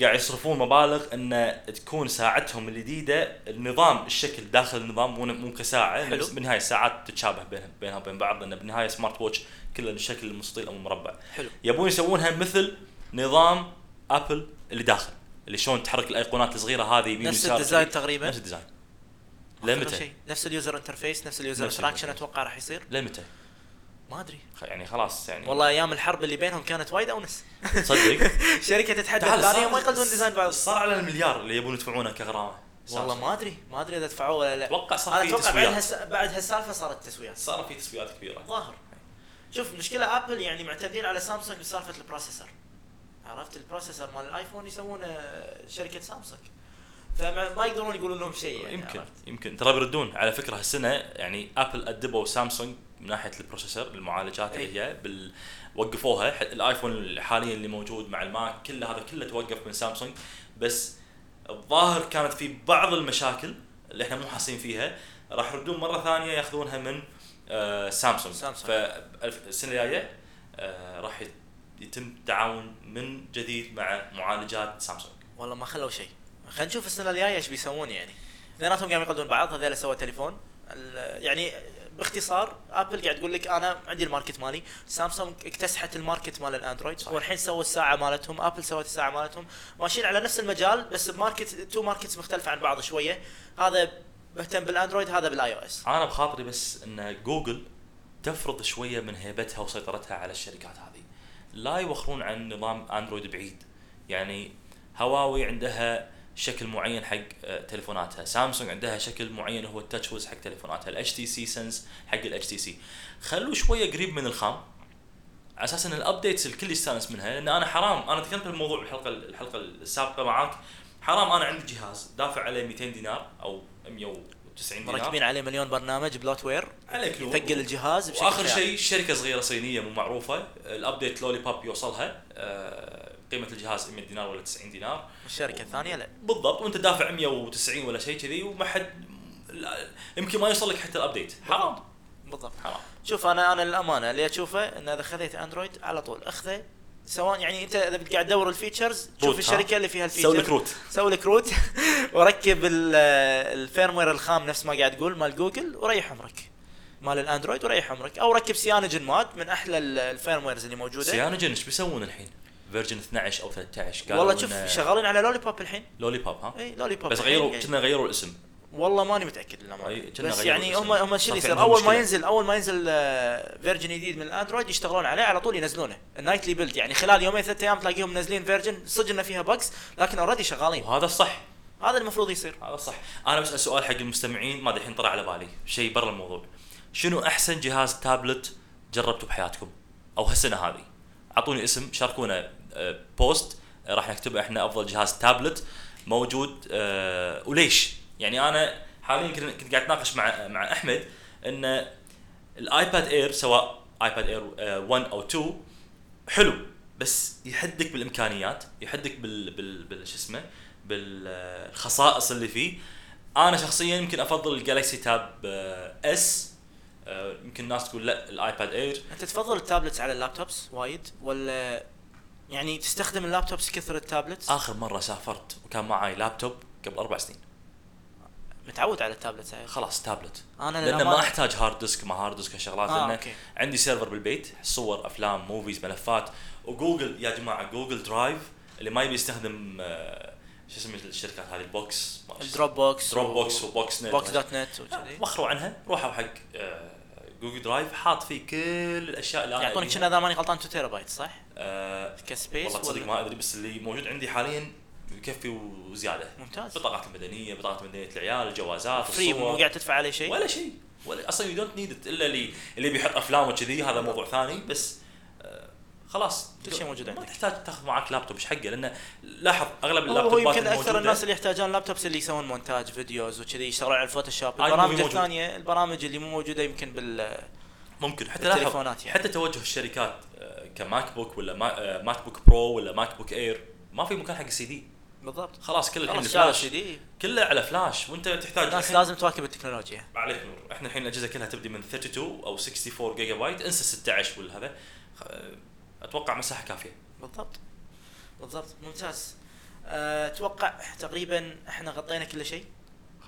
قاعد يصرفون مبالغ إن تكون ساعتهم الجديدة النظام الشكل داخل النظام مو مو كساعة
حلو.
بس بالنهاية الساعات تتشابه بينها بينها وبين بعض لأن بالنهاية smart watch كله الشكل المستطيل أو المربع.
حلو.
يبون يسوونها مثل نظام ابل اللي داخل. اللي شلون تحرك الأيقونات الصغيرة هذه يمين
نفس ال
design.
تقريبا.
نفس
ال design.
لمتى؟
نفس ال user interface
نفس
ال
user
interaction. أتوقع راح يصير.
لمتى؟
ما
أدري. يعني خلاص يعني
والله أيام الحرب اللي بينهم كانت وايد أونس.
صدق؟ شركة
الثانية
صار-
ما يقلدون design بعض
صار على المليار اللي يبون يدفعونه كغرامة.
والله ما أدري ما أدري إذا دفعوه ولا لا.
أتوقع صار في
أتوقع بعد
تسويات.
هالس... بعد هالسالفة صارت تسويات.
صار في تسويات كبيرة.
ظاهر. شوف مشكلة ابل يعني معتمدين على سامسونج بسالفة ال processor عرفت ال processor مال الآيفون يسوونه شركة سامسونج فما ما يقدرون يقولون لهم شيء يعني
يمكن
عرفت؟
يمكن ترى بيردون على فكرة هالسنة يعني ابل أدبوا سامسونج من ناحية ال processor المعالجات
أي.
اللي هي بال وقفوها الآيفون حاليا اللي موجود مع الماك كله هذا كله توقف من سامسونج بس الظاهر كانت في بعض المشاكل اللي إحنا مو حاسين فيها راح يردون مرة ثانية ياخذونها من آه سامسونج
سامسونج.
فالسنه الجاية آه راح يتم التعاون من جديد مع معالجات سامسونج.
والله ما خلوا شيء. خلينا نشوف السنة الجاية إيش بيسوون يعني. اثنيناتهم قاعدين يقلدون بعض هذول سووا تليفون. يعني باختصار ابل قاعد تقول لك أنا عندي ال market مالي. سامسونج اكتسحت ال market مال
الأندرويد.
والحين سووا الساعة مالتهم. ابل سوت الساعة مالتهم. ماشيين على نفس المجال بس ب market two markets مختلفة عن بعض شوية. هذا مهتم بالأندرويد هذا بال iOS
أنا بخاطري بس إن جوجل تفرض شوية من هيبتها وسيطرتها على الشركات هذه. لا يوخرون عن نظام اندرويد بعيد. يعني هواوي عندها شكل معين حق آه، تليفوناتها. سامسونج عندها شكل معين هو ال TouchWiz حق تليفوناتها. ال HTC Sense حق ال HTC خلوا شوية قريب من الخام. على أساس إن ال updates الكل يستانس منها لأن أنا حرام. أنا تكلمت بالموضوع بالحلقة الحلقة السابقة معاك. حرام. أنا عندي جهاز دافع عليه 200 دينار أو 190 دينار
مركبين عليه مليون برنامج bloatware
عليك نور.
يثقل الجهاز بشكل وآخر.
شيء شركة صغيرة صينية مو معروفة. ال update Lollipop يوصلها. آه، قيمة الجهاز 100 دينار ولا 90 دينار.
الشركة الثانية لا.
بالضبط وانت دافع 190 ولا شيء كذي وما حد لا- يمكن ما يوصل لك حتى ال update حرام.
بالضبط.
حرام.
شوف أنا أنا للامانه اللي أشوفه إن إذا خذيت اندرويد على طول أخذه سواء يعني انت اذا قاعد تدور ال
features
شوف؟ الشركة اللي فيها ال features
سوي لك root
سوي لك root وركب ال- ال firmware الخام نفس ما قاعد تقول مال جوجل وريح عمرك. مال الاندرويد وريح عمرك. أو ركب CyanogenMod من أحلى ال- ال firmwares اللي موجودة.
Cyanogen إيش بيسوون الحين؟ version 12 أو 13 قالوا
والله شوف شغالين على Lollipop الحين.
Lollipop ها؟
اي Lollipop
بس. غيروا كنا غيروا الاسم.
والله ماني
متأكد
للامانه بس يعني. هم هم شو اللي يصير؟ أول ما. ينزل أول ما ينزل version جديد من الاندرويد يشتغلون عليه على طول ينزلونه. ال nightly build يعني خلال يومين ثلاث أيام تلاقيهم منزلين version صدق إنه فيها bugs لكن already شغالين.
وهذا الصح.
هذا المفروض يصير.
هذا صح أنا بسأل سؤال حق المستمعين ما الحين طلع على بالي. شيء برا الموضوع. شنو أحسن جهاز تابلت جربته بحياتكم؟ أو هالسنة هذه. أعطوني اسم شاركونا آه، post آه، راح نكتب إحنا أفضل جهاز تابلت موجود آه، وليش؟ يعني أنا حاليا كنت قاعد أتناقش مع مع أحمد إن ال iPad Air سواء iPad Air 1 أو 2 حلو بس يحدك بالإمكانيات يحدك بال بال, بال شو اسمه بالخصائص اللي فيه. أنا شخصيا يمكن أفضل ال Galaxy Tab S يمكن الناس تقول لا ال iPad
Air. أنت تفضل ال tablets على ال laptops وايد ولا يعني تستخدم اللابتوبس كثر ال
tablets؟ آخر مرة سافرت وكان معي لابتوب قبل أربع سنين.
متعود على ال tablets هاي.
خلاص تابلت.
أنا
لأن ما أحتاج hard disk ما hard disk هالشغلات
آه،
لأن
أوكي.
عندي server بالبيت صور أفلام movies ملفات. وجوجل يا جماعة Google Drive اللي ما يبي يستخدم آه، شو اسم الشركات هذه؟ ال Box.
ال Dropbox
Dropbox و Box net
Box dot net وكذي
وخروا عنها روحوا حق آه، Google Drive حاط فيه كل الأشياء اللي أنا
يعطونك. كنا إذا ماني غلطان 2 تيرا بايت صح؟
آه،
ك space
والله تصدق ما أدري بس اللي موجود عندي حاليا يكفي وزيادة.
ممتاز.
بطاقات المدنية بطاقات مدنية العيال الجوازات free.
مو قاعد تدفع عليه شيء؟
ولا شيء. ولا أصلا you don't need إلا اللي اللي بيحط أفلام وكذي هذا موضوع ثاني. بس آه، خلاص.
كل شيء موجود
ما
عندك.
تحتاج تاخذ معك لابتوب إيش حقه؟ لأنه لاحظ أغلب
هو
اللابتوبات
يمكن
أكثر
الناس اللي يحتاجون laptops اللي يسوون مونتاج videos وكذي يشتغلون على الفوتوشوب. البرامج. الثانية البرامج اللي مو موجودة يمكن بال
ممكن. حتى لاحظ
يعني.
حتى توجه الشركات آه، ك MacBook ولا ما- آه، MacBook Pro ولا MacBook Air ما في مكان حق السي دي.
بالضبط.
خلاص كل الحين فلاش كله على فلاش. وانت تحتاج
الناس لازم تواكب التكنولوجيا.
عليك نور. إحنا الحين الاجهزة كلها تبدي من 32 أو 64 جيجا بايت انسى 16 والهذا خ- أتوقع مساحة كافية.
بالضبط. بالضبط. ممتاز. أه، أتوقع تقريبا إحنا غطينا كل شيء.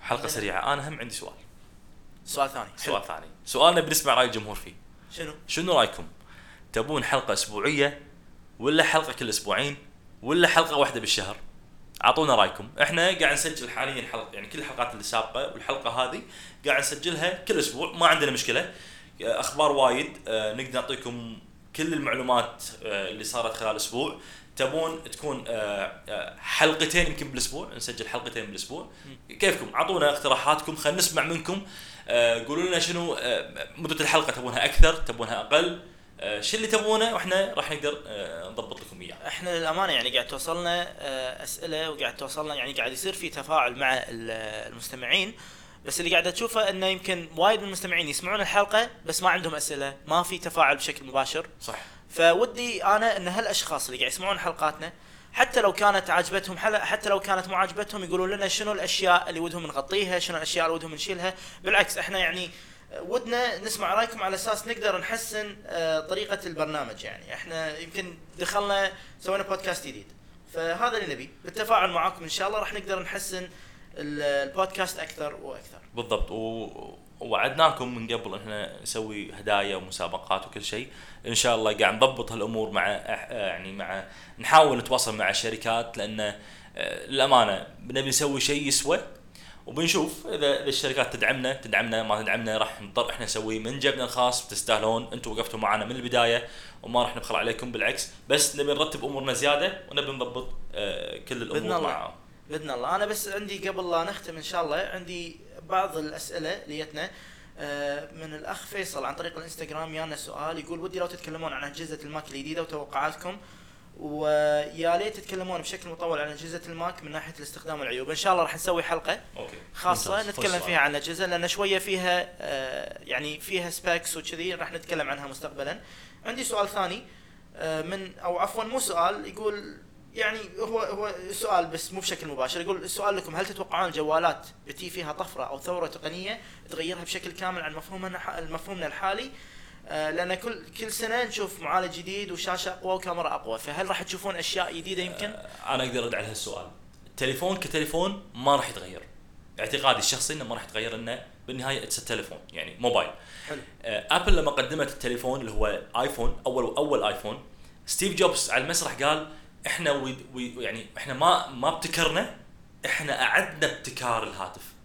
حلقة
عندنا-
سريعة. أنا هم عندي سؤال.
سؤال ثاني.
سؤال ثاني. سؤالنا بنسمع راي الجمهور فيه.
شنو؟
شنو رأيكم؟ تبون حلقة أسبوعية ولا حلقة كل أسبوعين ولا حلقة واحدة بالشهر؟ أعطونا رأيكم. إحنا قاعد نسجل حاليا حلقه يعني كل الحلقات اللي سابقة والحلقة هذه قاعد نسجلها كل أسبوع ما عندنا مشكلة. أخبار وايد آه، نقدر نعطيكم كل المعلومات آه، اللي صارت خلال أسبوع. تبون تكون آه، حلقتين يمكن بالأسبوع نسجل حلقتين بالأسبوع. كيفكم؟ أعطونا اقتراحاتكم خلينا نسمع منكم. قولوا لنا شنو مدة الحلقة تبونها أكثر تبونها أقل. شو اللي تبونه وإحنا راح نقدر آه، نضبط لكم إياه.
إحنا للأمانة يعني قاعد توصلنا آه، أسئلة وقاعد توصلنا يعني قاعد يصير في تفاعل مع ال- المستمعين. بس اللي قاعد أشوفه إنه يمكن وايد من المستمعين يسمعون الحلقة بس ما عندهم أسئلة ما في تفاعل بشكل مباشر.
صح.
فودي أنا إن هالأشخاص اللي قاعد يسمعون حلقاتنا حتى لو كانت عاجبتهم حتى لو كانت مو عاجبتهم يقولون لنا شنو الأشياء اللي ودهم نغطيها شنو الأشياء اللي ودهم نشيلها. بالعكس إحنا يعني ودنا نسمع رأيكم على أساس نقدر نحسن آه، طريقة البرنامج يعني. إحنا يمكن دخلنا سوينا بودكاست جديد. فهذا اللي نبي. بالتفاعل معاكم إن شاء الله راح نقدر نحسن ال- البودكاست أكثر وأكثر.
بالضبط. و... ووعدناكم من قبل إحنا نسوي هدايا ومسابقات وكل شيء. إن شاء الله قاعد نضبط هالأمور مع أح- يعني مع نحاول نتواصل مع الشركات لأن آه، للأمانة بنبي نسوي شيء يسوى وبنشوف إذا إذا الشركات تدعمنا تدعمنا ما تدعمنا راح نضطر إحنا نسويه من جبنا الخاص تستاهلون أنتم وقفتوا معنا من البداية وما راح نبخل عليكم بالعكس. بس نبي نرتب أمورنا زيادة ونبي نضبط آه، كل الأمور
الله.
معاهم.
بإذن الله. أنا بس عندي قبل لا نختم إن شاء الله عندي بعض الأسئلة اللي جتنا آه، من الأخ فيصل عن طريق الإنستغرام يانا سؤال يقول ودي لو تتكلمون عن أجهزة الماك الجديدة وتوقعاتكم ويا ليت تتكلمون بشكل مطول عن أجهزة الماك من ناحية الاستخدام والعيوب. إن شاء الله راح نسوي حلقة
أوكي.
خاصة
ممتاز.
نتكلم. فيها عن الاجهزه لأن شوية فيها آه، يعني فيها specs وكذي راح نتكلم عنها مستقبلا. عندي سؤال ثاني آه، من أو عفوا مو سؤال يقول يعني هو هو سؤال بس مو بشكل مباشر. يقول السؤال لكم هل تتوقعون الجوالات بتي فيها طفرة أو ثورة تقنية تغيرها بشكل كامل عن مفهومنا مفهومنا الحالي؟ لأن كل كل سنة نشوف معالج جديد وشاشة أقوى وكاميرا أقوى. فهل راح تشوفون أشياء جديدة يمكن؟
أنا أقدر ارد على هالسؤال التليفون كتليفون ما راح يتغير. اعتقادي الشخصي إنه ما راح يتغير إنه بالنهاية it's تليفون يعني موبايل
حلو.
آه، Apple لما قدمت التليفون اللي هو iPhone اول أول ايفون ستيف جوبز على المسرح قال إحنا we we يعني إحنا ما ما ابتكرنا إحنا أعدنا ابتكار الهاتف. آه،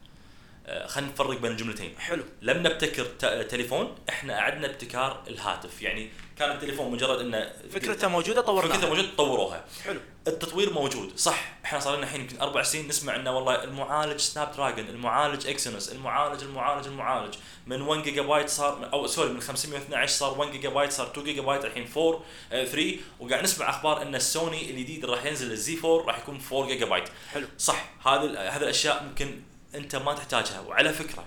خلينا نفرق بين الجملتين.
حلو.
لم نبتكر تليفون إحنا اعدنا ابتكار الهاتف. يعني كان التليفون مجرد إنه
فكرته موجودة طورناها.
فكرته موجود طوروها.
حلو.
التطوير موجود. صح إحنا صار لنا الحين يمكن أربع سنين نسمع إنه والله المعالج Snapdragon المعالج Exynos المعالج المعالج المعالج. من 1 جيجا بايت صار أو sorry من 512 صار 1 جيجا بايت صار 2 جيجا بايت الحين 4 آه، 3 وقاعد نسمع أخبار إن السوني الجديد اللي راح ينزل ال Z4 راح يكون 4 جيجا بايت
حلو.
صح هذه هذه الأشياء ممكن انت ما تحتاجها. وعلى فكرة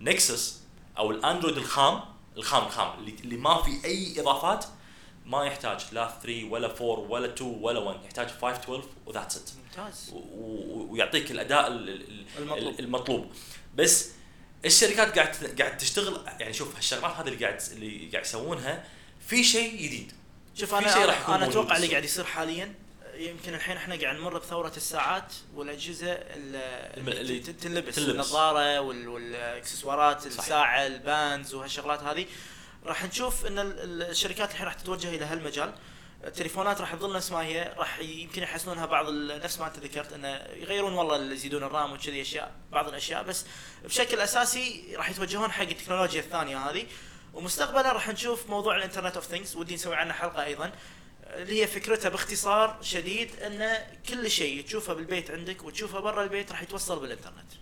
نكسس أو الأندرويد الخام الخام الخام اللي, ما في أي إضافات ما يحتاج. لا 3 ولا 4 ولا 2 ولا 1 يحتاج 512 وذاتس ات
ممتاز.
ويعطيك الأداء ال- ال-
المطلوب.
المطلوب. بس الشركات قاعد قاعد تشتغل يعني شوف هالشغلات هذه اللي قاعد اللي قاعد يسوونها في شيء جديد.
شوف
في شيء راح
أنا
يكون أنا
أتوقع اللي. قاعد يصير حاليا يمكن الحين إحنا قاعد نمر بثورة الساعات
والأجهزة
اللي تنلبس
تنلبس.
النظارة وال-
والإكسسوارات.
الساعة الباندز وهالشغلات هذه. راح نشوف إن ال- ال- الشركات الحين راح تتوجه إلى هالمجال. التليفونات راح تظل نفس ما هي. راح يمكن يحسنونها بعض نفس ما أنت ذكرت إنه يغيرون والله يزيدون الرام وكذي أشياء بعض الأشياء. بس بشكل أساسي راح يتوجهون حق التكنولوجيا الثانية هذه. ومستقبلا راح نشوف موضوع ال Internet of Things ودي نسوي عنه حلقة أيضا. اللي هي فكرتها باختصار شديد إن كل شيء تشوفه بالبيت عندك وتشوفه برا البيت راح يتوصل بالإنترنت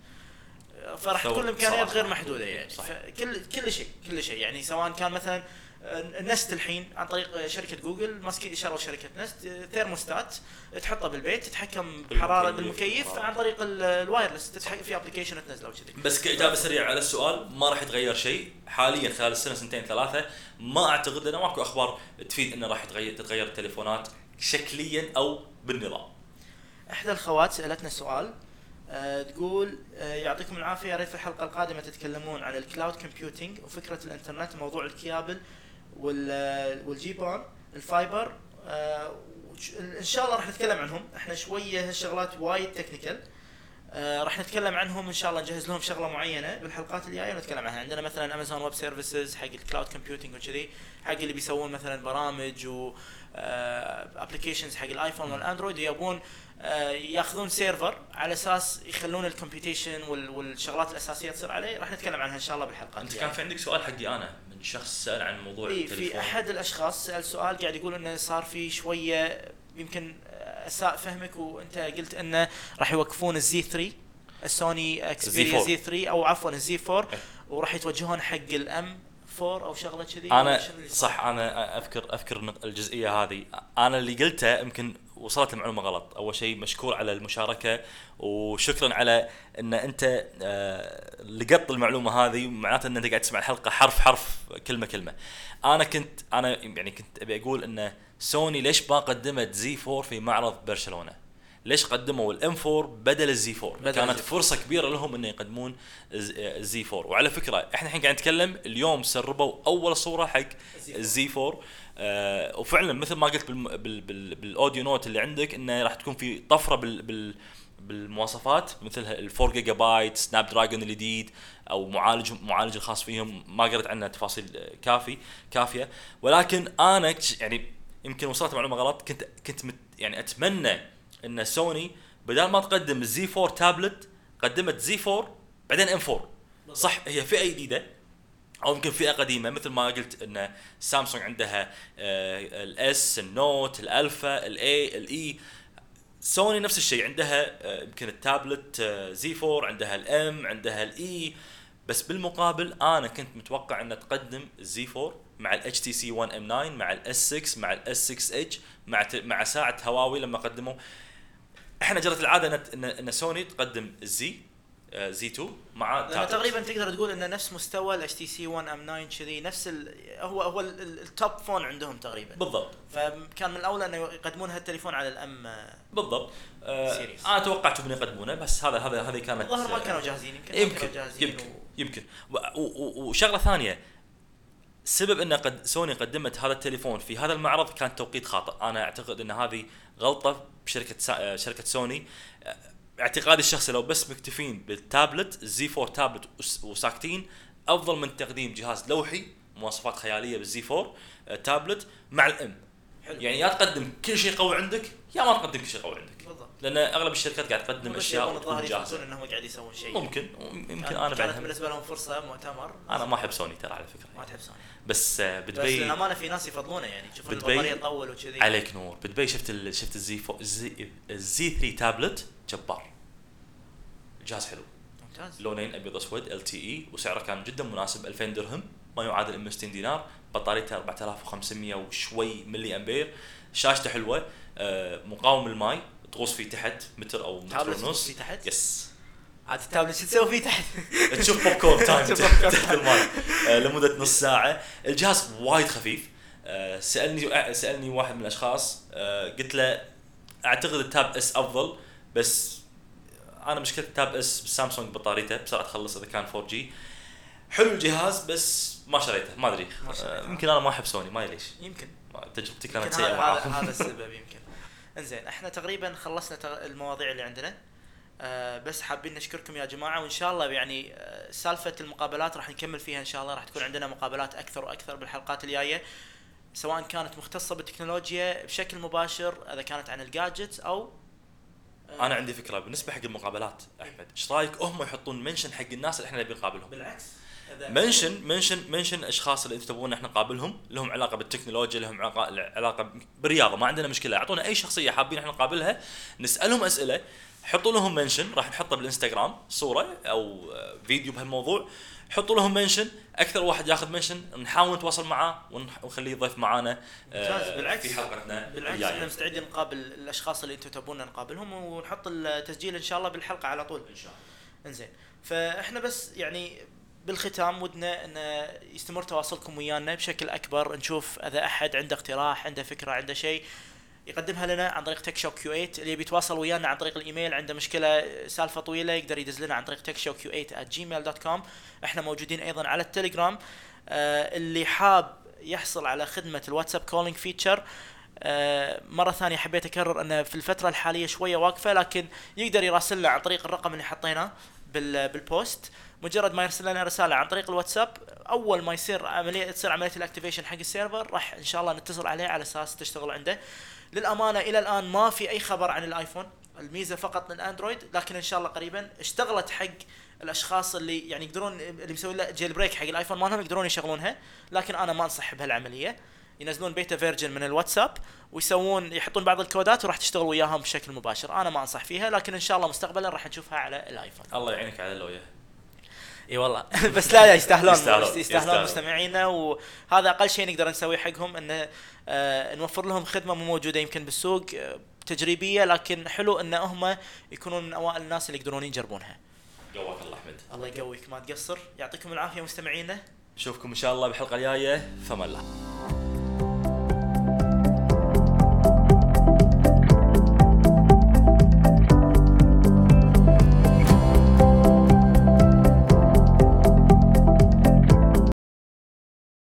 فراح تكون الامكانيات. غير محدودة يعني. كل كل شيء كل شيء يعني سواء كان مثلا Nest الحين عن طريق شركة جوجل ماسكين شروا شركه Nest thermostat تحطه بالبيت تتحكم بحرارة
بالمكيف.
عن طريق ال- ال wireless تتحكم في application تنزله وكذي
بس كإجابة سريعة على السؤال ما راح يتغير شيء حاليا خلال السنة سنتين ثلاثة؟ ما أعتقد انه ماكو أخبار تفيد إنه راح يتغير تتغير التليفونات شكليا أو بالنظام.
إحدى الخوات سألتنا سؤال آه تقول آه يعطيكم العافية يا ريت في الحلقة القادمة تتكلمون عن ال cloud computing وفكرة الإنترنت موضوع الكيابل. آه، وال GPON ال fiber آه إن شاء الله راح نتكلم عنهم. إحنا شوية هالشغلات وايد technical آه راح نتكلم عنهم إن شاء الله نجهز لهم شغلة معينة بالحلقات الجاية ونتكلم عنها. عندنا مثلا Amazon Web Services حق ال cloud computing وكذي حق اللي بيسوون مثلا برامج و applications حق ال iPhone وال Android يبون آه، ياخذون server على أساس يخلون ال computation وال- والشغلات الأساسية تصير عليه. راح نتكلم عنها إن شاء الله بالحلقات
أنت كان في عندك سؤال حقي أنا. شخص سأل عن موضوع
اي
التليفون
في أحد الأشخاص سأل سؤال قاعد يقول إنه صار في شوية يمكن أساء فهمك وأنت قلت إنه راح يوقفون الزي 3 السوني اكسبيريا
4.
زي 3 أو عفوا الزي 4
إيه.
وراح يتوجهون حق الام 4 أو شغلة كذي أنا؟
صح أنا أذكر أذكر الجزئية هذه أنا اللي قلته يمكن وصلت المعلومة غلط. أول شيء مشكور على المشاركة وشكرا على إن أنت آه، لقطت المعلومة هذه معناته إن أنت قاعد تسمع الحلقة حرف حرف كلمة كلمة. أنا كنت أنا يعني كنت أبي أقول إن سوني ليش ما قدمت Z4 في معرض برشلونة؟ ليش قدموا ال M4 بدل ال Z4
بدل
كانت
ال Z4.
فرصة كبيرة لهم انه يقدمون الز- ال Z4 وعلى فكرة إحنا الحين قاعد نتكلم اليوم سربوا أول صورة حق ال Z4 آه وفعلا مثل ما قلت بالم... بال... بال... بال audio note اللي عندك إنه راح تكون في طفرة بال... بال... بالمواصفات مثل ال 4 جيجا بايت Snapdragon الجديد أو معالج معالج الخاص فيهم. ما قريت عنه تفاصيل كافي كافية. ولكن أنا يعني يمكن وصلت معلومة غلط. كنت كنت مت يعني أتمنى إن سوني بدل ما تقدم ال Z4 tablet قدمت Z4 بعدين M4 صح هي فئة جديدة. أو يمكن فئة قديمة مثل ما قلت إن سامسونج عندها الاس النوت الالفا الاي الاي سوني نفس الشيء عندها آه، يمكن التابلت آه، Z4 عندها ال M عندها ال E بس بالمقابل أنا كنت متوقع ان تقدم ال Z4 مع ال HTC 1 M9 مع ال S6 مع ال S6 Edge مع مع ساعة هواوي لما قدموا. إحنا جرت العادة ان سوني تقدم ال Z Z2 مع.
تقريبا تقدر تقول إنه نفس مستوى ال HTC 1 M9 كذي نفس ال هو هو ال- ال- ال top phone عندهم تقريبا.
بالضبط.
فكان من الأولى إنه يقدمون هالتليفون على ال M
بالضبط. آه. أنا توقعت إنهم يقدمونه بس هذا هذا هذه كانت
الظاهر ما
آه،
كانوا جاهزين يمكن
يمكن
كانوا جاهزين
يمكن
و-
يمكن. وشغلة ثانية سبب إن قد سوني قدمت هذا التليفون في هذا المعرض كان توقيت خاطئ. أنا أعتقد إن هذه غلطة بشركة سا... آه، شركة سوني. آه، اعتقادي الشخصي لو بس مكتفين بال tablet Z4 tablet وس- وساكتين أفضل من تقديم جهاز لوحي مواصفات خيالية بال Z4 آه، تابلت مع ال M.
حلو.
يعني يا تقدم كل شيء قوي عندك يا ما تقدم كل شيء قوي عندك.
بالضبط.
لأن أغلب الشركات قاعد تقدم أشياء
الظاهر يفوزون إنهم قاعد يسوون شيء.
ممكن. يمكن
كان- أنا
بعد
بالنسبة لهم فرصة مؤتمر.
أنا ما أحب سوني ترى على
فكرة
ما
تحب سوني.
بس آه،
بس
بدبي
للأمانة في ناس يفضلونه يعني. تشوفون
بدبي
البطاريه تطول وكذي.
عليك نور. بدبي شفت ال... شفت ال Z fo... ال Z ال Z3 tablet جبار. الجهاز حلو.
ممتاز.
لونين أبيض أسود LTE وسعره كان جدا مناسب 2000 درهم. ما يعادل 160 دينار. بطاريته 4500 وشوي ملي أمبير. شاشته حلوة. آه، مقاوم للماي تغوص فيه تحت متر أو متر ونص.
تحت؟
yes
عاد التابلت شو تسوي فيه تحت؟
تشوف
Popcorn Time
تحت الماي. آه، لمدة نص ساعة. الجهاز وايد خفيف. آه، سألني سألني واحد من الأشخاص. آه، قلت له أعتقد ال Tab S أفضل بس أنا مشكلة ال Tab S بال Samsung بطاريته بسرعة تخلص إذا كان 4G حلو الجهاز بس ما شريته ما
أدري.
آه، يمكن أنا ما أحب سوني ما ليش
يمكن.
تجربتي كانت سيئة
هذا هذا
معاهم.
هذا السبب يمكن. إنزين إحنا تقريبا خلصنا المواضيع اللي عندنا. آه بس حابين نشكركم يا جماعة وإن شاء الله يعني آه سالفة المقابلات راح نكمل فيها إن شاء الله. راح تكون عندنا مقابلات أكثر وأكثر بالحلقات الجاية سواء كانت مختصة بالتكنولوجيا بشكل مباشر إذا كانت عن ال gadgets أو آه،
أنا عندي فكرة بالنسبة حق المقابلات أحمد. إيش رأيك هم يحطون mention حق الناس اللي إحنا نبي نقابلهم؟
بالعكس
mention mention mention أشخاص اللي أنتم تبون إحنا نقابلهم لهم علاقة بالتكنولوجيا لهم علاقه علاقة بالرياضه ما عندنا مشكلة. أعطونا أي شخصية حابين إحنا نقابلها نسألهم أسئلة حطوا لهم mention راح نحطه بالإنستغرام صورة أو فيديو بهالموضوع. حطوا لهم mention أكثر واحد ياخذ mention نحاول نتواصل معاه ونخليه يضيف معانا آه،
ممتاز، بالعكس.
في حلقتنا
بالعكس
إحنا
مستعدين نقابل الأشخاص اللي أنتم تبون نقابلهم ونحط التسجيل إن شاء الله بالحلقة على طول.
إن شاء الله.
إنزين. فإحنا بس يعني بالختام ودنا إن يستمر تواصلكم ويانا بشكل أكبر نشوف إذا أحد عنده اقتراح عنده فكرة عنده شيء. يقدمها لنا عن طريق تك شو كيو 8 اللي يبي يتواصل ويانا عن طريق الإيميل عنده مشكلة سالفة طويلة يقدر يدز لنا عن طريق تك شو كيو 8 gmail.com إحنا موجودين أيضا على التليجرام. آه اللي حاب يحصل على خدمة الواتساب calling feature آه، مرة ثانية حبيت أكرر أنه في الفترة الحالية شوية واقفة لكن يقدر يراسلنا عن طريق الرقم اللي حطيناه بال بال post مجرد ما يرسل لنا رسالة عن طريق الواتساب أول ما يصير عملية تصير عملية ال activation حق ال server راح إن شاء الله نتصل عليه على أساس تشتغل عنده. للأمانة إلى الآن ما في أي خبر عن الآيفون الميزة فقط للأندرويد لكن إن شاء الله قريبا اشتغلت حق الأشخاص اللي يعني يقدرون اللي مسوي له jailbreak حق الآيفون مالهم يقدرون يشغلونها لكن أنا ما أنصح بهالعملية. ينزلون beta version من الواتساب ويسوون يحطون بعض الكودات وراح تشتغل وياهم بشكل مباشر. أنا ما أنصح فيها لكن إن شاء الله مستقبلا راح نشوفها على الآيفون.
الله يعينك على اللوية.
إي والله. بس لا يستاهلون
يستاهلون،
يستاهلون,
يستاهلون.
مستمعينا وهذا أقل شيء نقدر نسويه حقهم انه نوفر لهم خدمة مو موجودة يمكن بالسوق آه تجريبية لكن حلو إن هم يكونون من أوائل الناس اللي يقدرون يجربونها.
قواك الله أحمد.
الله يقويك ما تقصر؟ يعطيكم العافية مستمعينا.
نشوفكم إن شاء الله بالحلقة الجاية. فما الله.